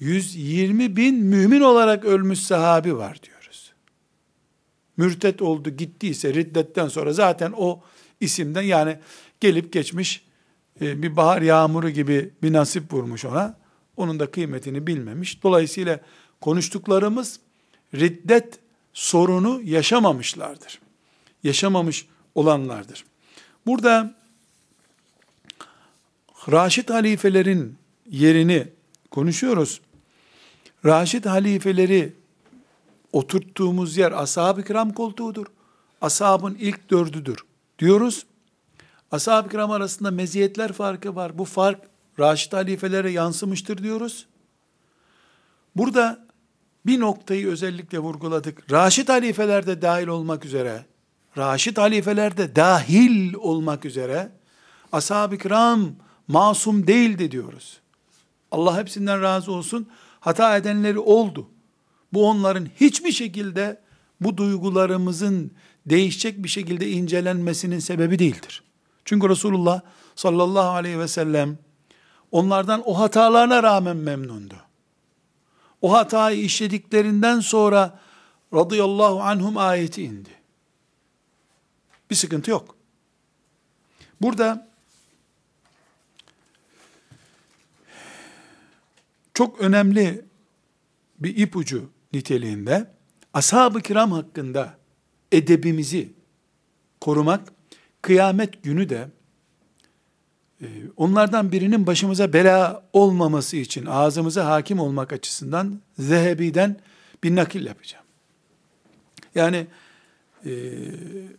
120 bin mümin olarak ölmüş sahabi var diyoruz. Mürtet oldu gittiyse riddetten sonra zaten o isimden yani gelip geçmiş e, bir bahar yağmuru gibi bir nasip vurmuş ona. Onun da kıymetini bilmemiş. Dolayısıyla konuştuklarımız riddet sorunu yaşamamışlardır. Yaşamamış olanlardır. Burada Raşid halifelerin yerini konuşuyoruz. Raşid halifeleri oturttuğumuz yer ashab-ı kiram koltuğudur. Ashabın ilk dördüdür diyoruz. Ashab-ı kiram arasında meziyetler farkı var. Bu fark Raşid halifelere yansımıştır diyoruz. Burada bir noktayı özellikle vurguladık. Raşid halifeler de dahil olmak üzere, Raşid halifeler de dahil olmak üzere, ashab-ı kiram masum değildi diyoruz. Allah hepsinden razı olsun. Hata edenleri oldu. Bu onların hiçbir şekilde bu duygularımızın değişecek bir şekilde incelenmesinin sebebi değildir. Çünkü Resulullah sallallahu aleyhi ve sellem onlardan o hatalarına rağmen memnundu. O hatayı işlediklerinden sonra radıyallahu anhum ayeti indi. Bir sıkıntı yok. Burada çok önemli bir ipucu niteliğinde ashab-ı kiram hakkında edebimizi korumak, kıyamet günü de e, onlardan birinin başımıza bela olmaması için ağzımıza hakim olmak açısından Zehebi'den bir nakil yapacağım. Yani e,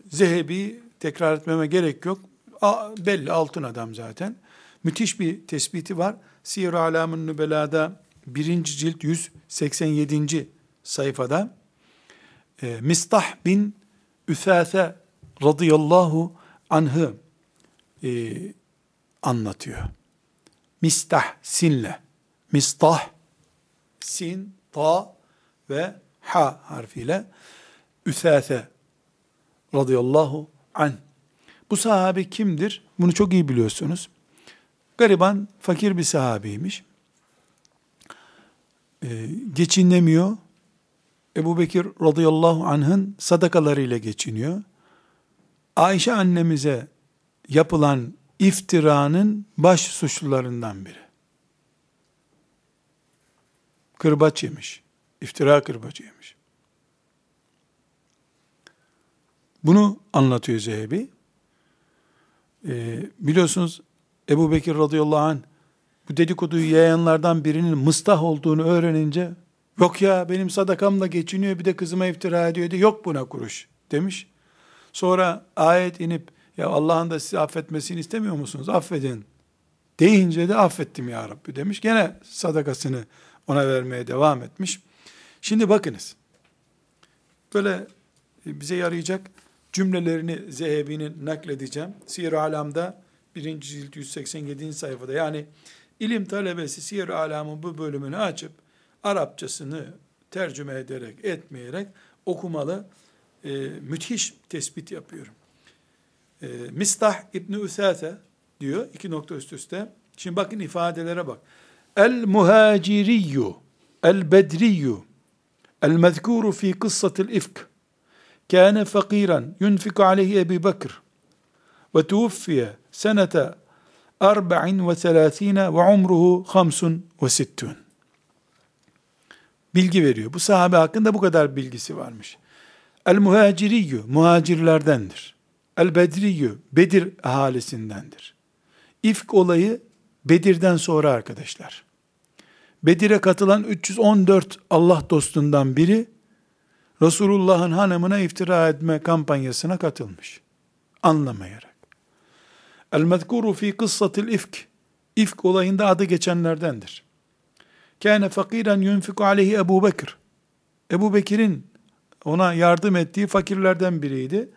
Zehebi tekrar etmeme gerek yok. A, belli altın adam zaten. Müthiş bir tespiti var. Siyer-i Alam'ın Nübela'da birinci cilt 187. sayfada e, Mistah bin Üsase radıyallahu anh'ı e, anlatıyor. Mistah sinle. Mistah sin, ta ve ha harfiyle Üsase radıyallahu anh. Bu sahabe kimdir? Bunu çok iyi biliyorsunuz. Gariban, fakir bir sahabeymiş. Ee, geçinemiyor. Ebu Bekir radıyallahu anh'ın sadakalarıyla geçiniyor. Ayşe annemize yapılan iftiranın baş suçlularından biri. Kırbaç yemiş. İftira kırbacı yemiş. Bunu anlatıyor Zehebi. Ee, biliyorsunuz Ebu Bekir radıyallahu anh bu dedikoduyu yayanlardan birinin mıstah olduğunu öğrenince yok ya benim sadakamla geçiniyor bir de kızıma iftira ediyor diye yok buna kuruş demiş. Sonra ayet inip ya Allah'ın da sizi affetmesini istemiyor musunuz? Affedin. Deyince de affettim ya Rabbi demiş. Gene sadakasını ona vermeye devam etmiş. Şimdi bakınız. Böyle bize yarayacak cümlelerini Zehebi'nin nakledeceğim. Siyer-i Alam'da 1. cilt 187. sayfada yani ilim talebesi Siyer-i Alam'ın bu bölümünü açıp Arapçasını tercüme ederek, etmeyerek okumalı. E, müthiş tespit yapıyorum. E, Mistah İbni Üsate diyor, iki nokta üst üste. Şimdi bakın ifadelere bak. El muhaciriyyu, el bedriyyu, el mezkuru fi kıssatil ifk, kâne fakiran, yunfiku aleyhi Ebi Bekir, ve tuvfiye senete arba'in ve selâthine ve umruhu hamsun ve sittun. Bilgi veriyor. Bu sahabe hakkında bu kadar bilgisi varmış. El muhaciriyyü, muhacirlerdendir. El bedriyyü, Bedir ahalisindendir. İfk olayı Bedir'den sonra arkadaşlar. Bedir'e katılan 314 Allah dostundan biri, Resulullah'ın hanımına iftira etme kampanyasına katılmış. Anlamayarak. El mezkuru fi kıssatil ifk. İfk olayında adı geçenlerdendir. Kâne fakiren yunfiku aleyhi Ebu Bekir. Ebu Bekir'in ona yardım ettiği fakirlerden biriydi.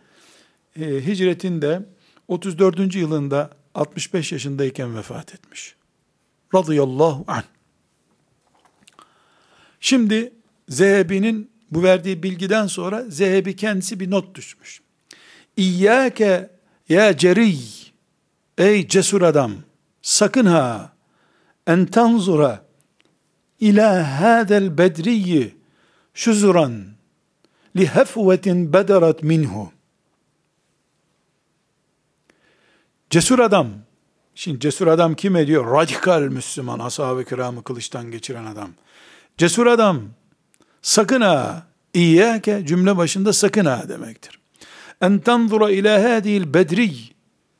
E, hicretin de 34. yılında 65 yaşındayken vefat etmiş. Radıyallahu anh. Şimdi Zehebi'nin bu verdiği bilgiden sonra Zehebi kendisi bir not düşmüş. İyyâke ya ceriy ey cesur adam sakın ha. En tanzura ila hadel bedriyyi şuzuran li hefvetin bederat minhu. Cesur adam şimdi cesur adam kim ediyor? Radikal Müslüman ashab-ı kiramı kılıçtan geçiren adam. Cesur adam sakın ha İyyâke cümle başında sakın ha demektir. En tanzura ila hadil bedri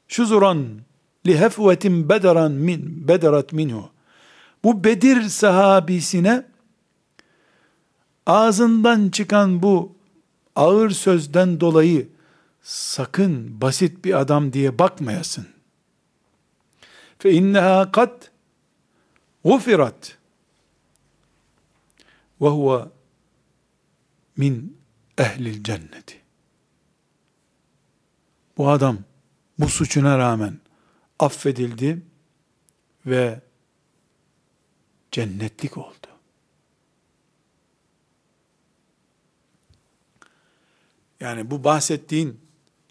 şuzuran li hefvetin bederan min bederat minhu. Bu Bedir sahabisine ağzından çıkan bu ağır sözden dolayı sakın basit bir adam diye bakmayasın. Fe inneha kad gufirat ve huve min ehlil cenneti. Bu adam bu suçuna rağmen affedildi ve cennetlik oldu. Yani bu bahsettiğin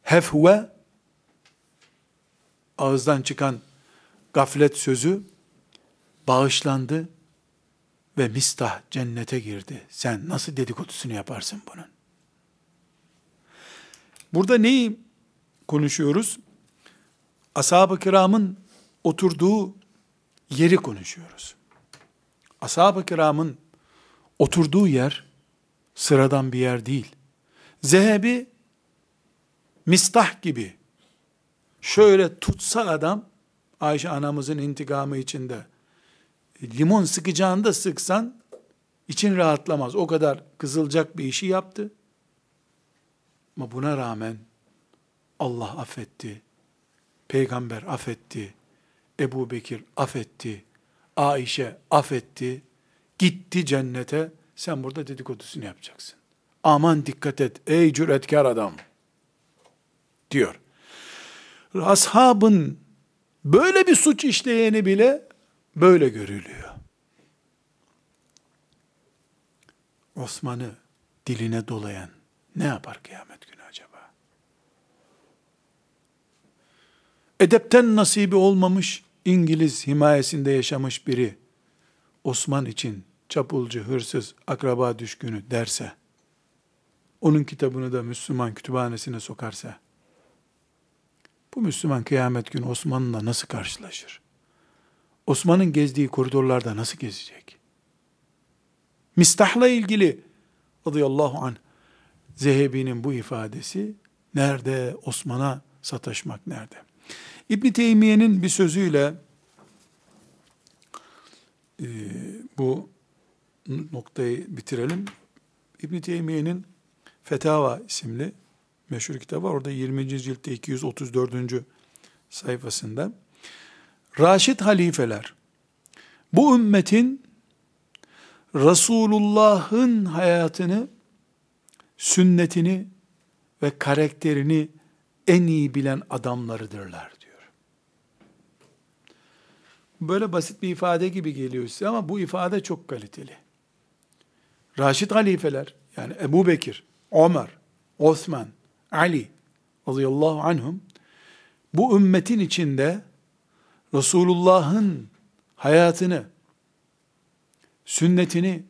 hefve ağızdan çıkan gaflet sözü bağışlandı ve mistah cennete girdi. Sen nasıl dedikodusunu yaparsın bunun? Burada neyi konuşuyoruz? Ashab-ı kiramın oturduğu yeri konuşuyoruz. Ashab-ı kiramın oturduğu yer sıradan bir yer değil. Zehebi mistah gibi şöyle tutsa adam Ayşe anamızın intikamı içinde limon sıkacağında sıksan için rahatlamaz. O kadar kızılacak bir işi yaptı. Ama buna rağmen Allah affetti. Peygamber affetti. Ebu Bekir affetti. Ayşe affetti. Gitti cennete. Sen burada dedikodusunu yapacaksın. Aman dikkat et ey cüretkar adam. Diyor. Ashabın böyle bir suç işleyeni bile böyle görülüyor. Osman'ı diline dolayan ne yapar kıyamet günü acaba? Edepten nasibi olmamış İngiliz himayesinde yaşamış biri Osman için çapulcu, hırsız, akraba düşkünü derse, onun kitabını da Müslüman kütüphanesine sokarsa, bu Müslüman kıyamet günü Osman'la nasıl karşılaşır? Osman'ın gezdiği koridorlarda nasıl gezecek? Mistah'la ilgili radıyallahu anh Zehebi'nin bu ifadesi nerede? Osman'a sataşmak nerede? İbn Teymiye'nin bir sözüyle e, bu noktayı bitirelim. İbn Teymiye'nin Fetava isimli meşhur kitabı var. Orada 20. ciltte 234. sayfasında Raşid halifeler bu ümmetin Resulullah'ın hayatını, sünnetini ve karakterini en iyi bilen adamlarıdırlar. Böyle basit bir ifade gibi geliyor size ama bu ifade çok kaliteli. Raşid halifeler yani Ebu Bekir, Ömer, Osman, Ali radıyallahu anhum bu ümmetin içinde Resulullah'ın hayatını, sünnetini,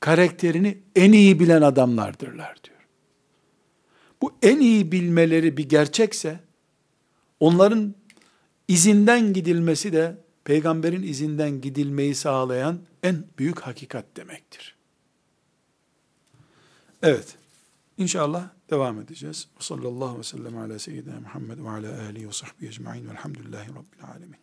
karakterini en iyi bilen adamlardırlar diyor. Bu en iyi bilmeleri bir gerçekse, onların izinden gidilmesi de peygamberin izinden gidilmeyi sağlayan en büyük hakikat demektir. Evet. İnşallah devam edeceğiz. Sallallahu aleyhi ve sellem ala seyyidina Muhammed ve ala alihi ve sahbihi ecma'in velhamdülillahi rabbil alemin.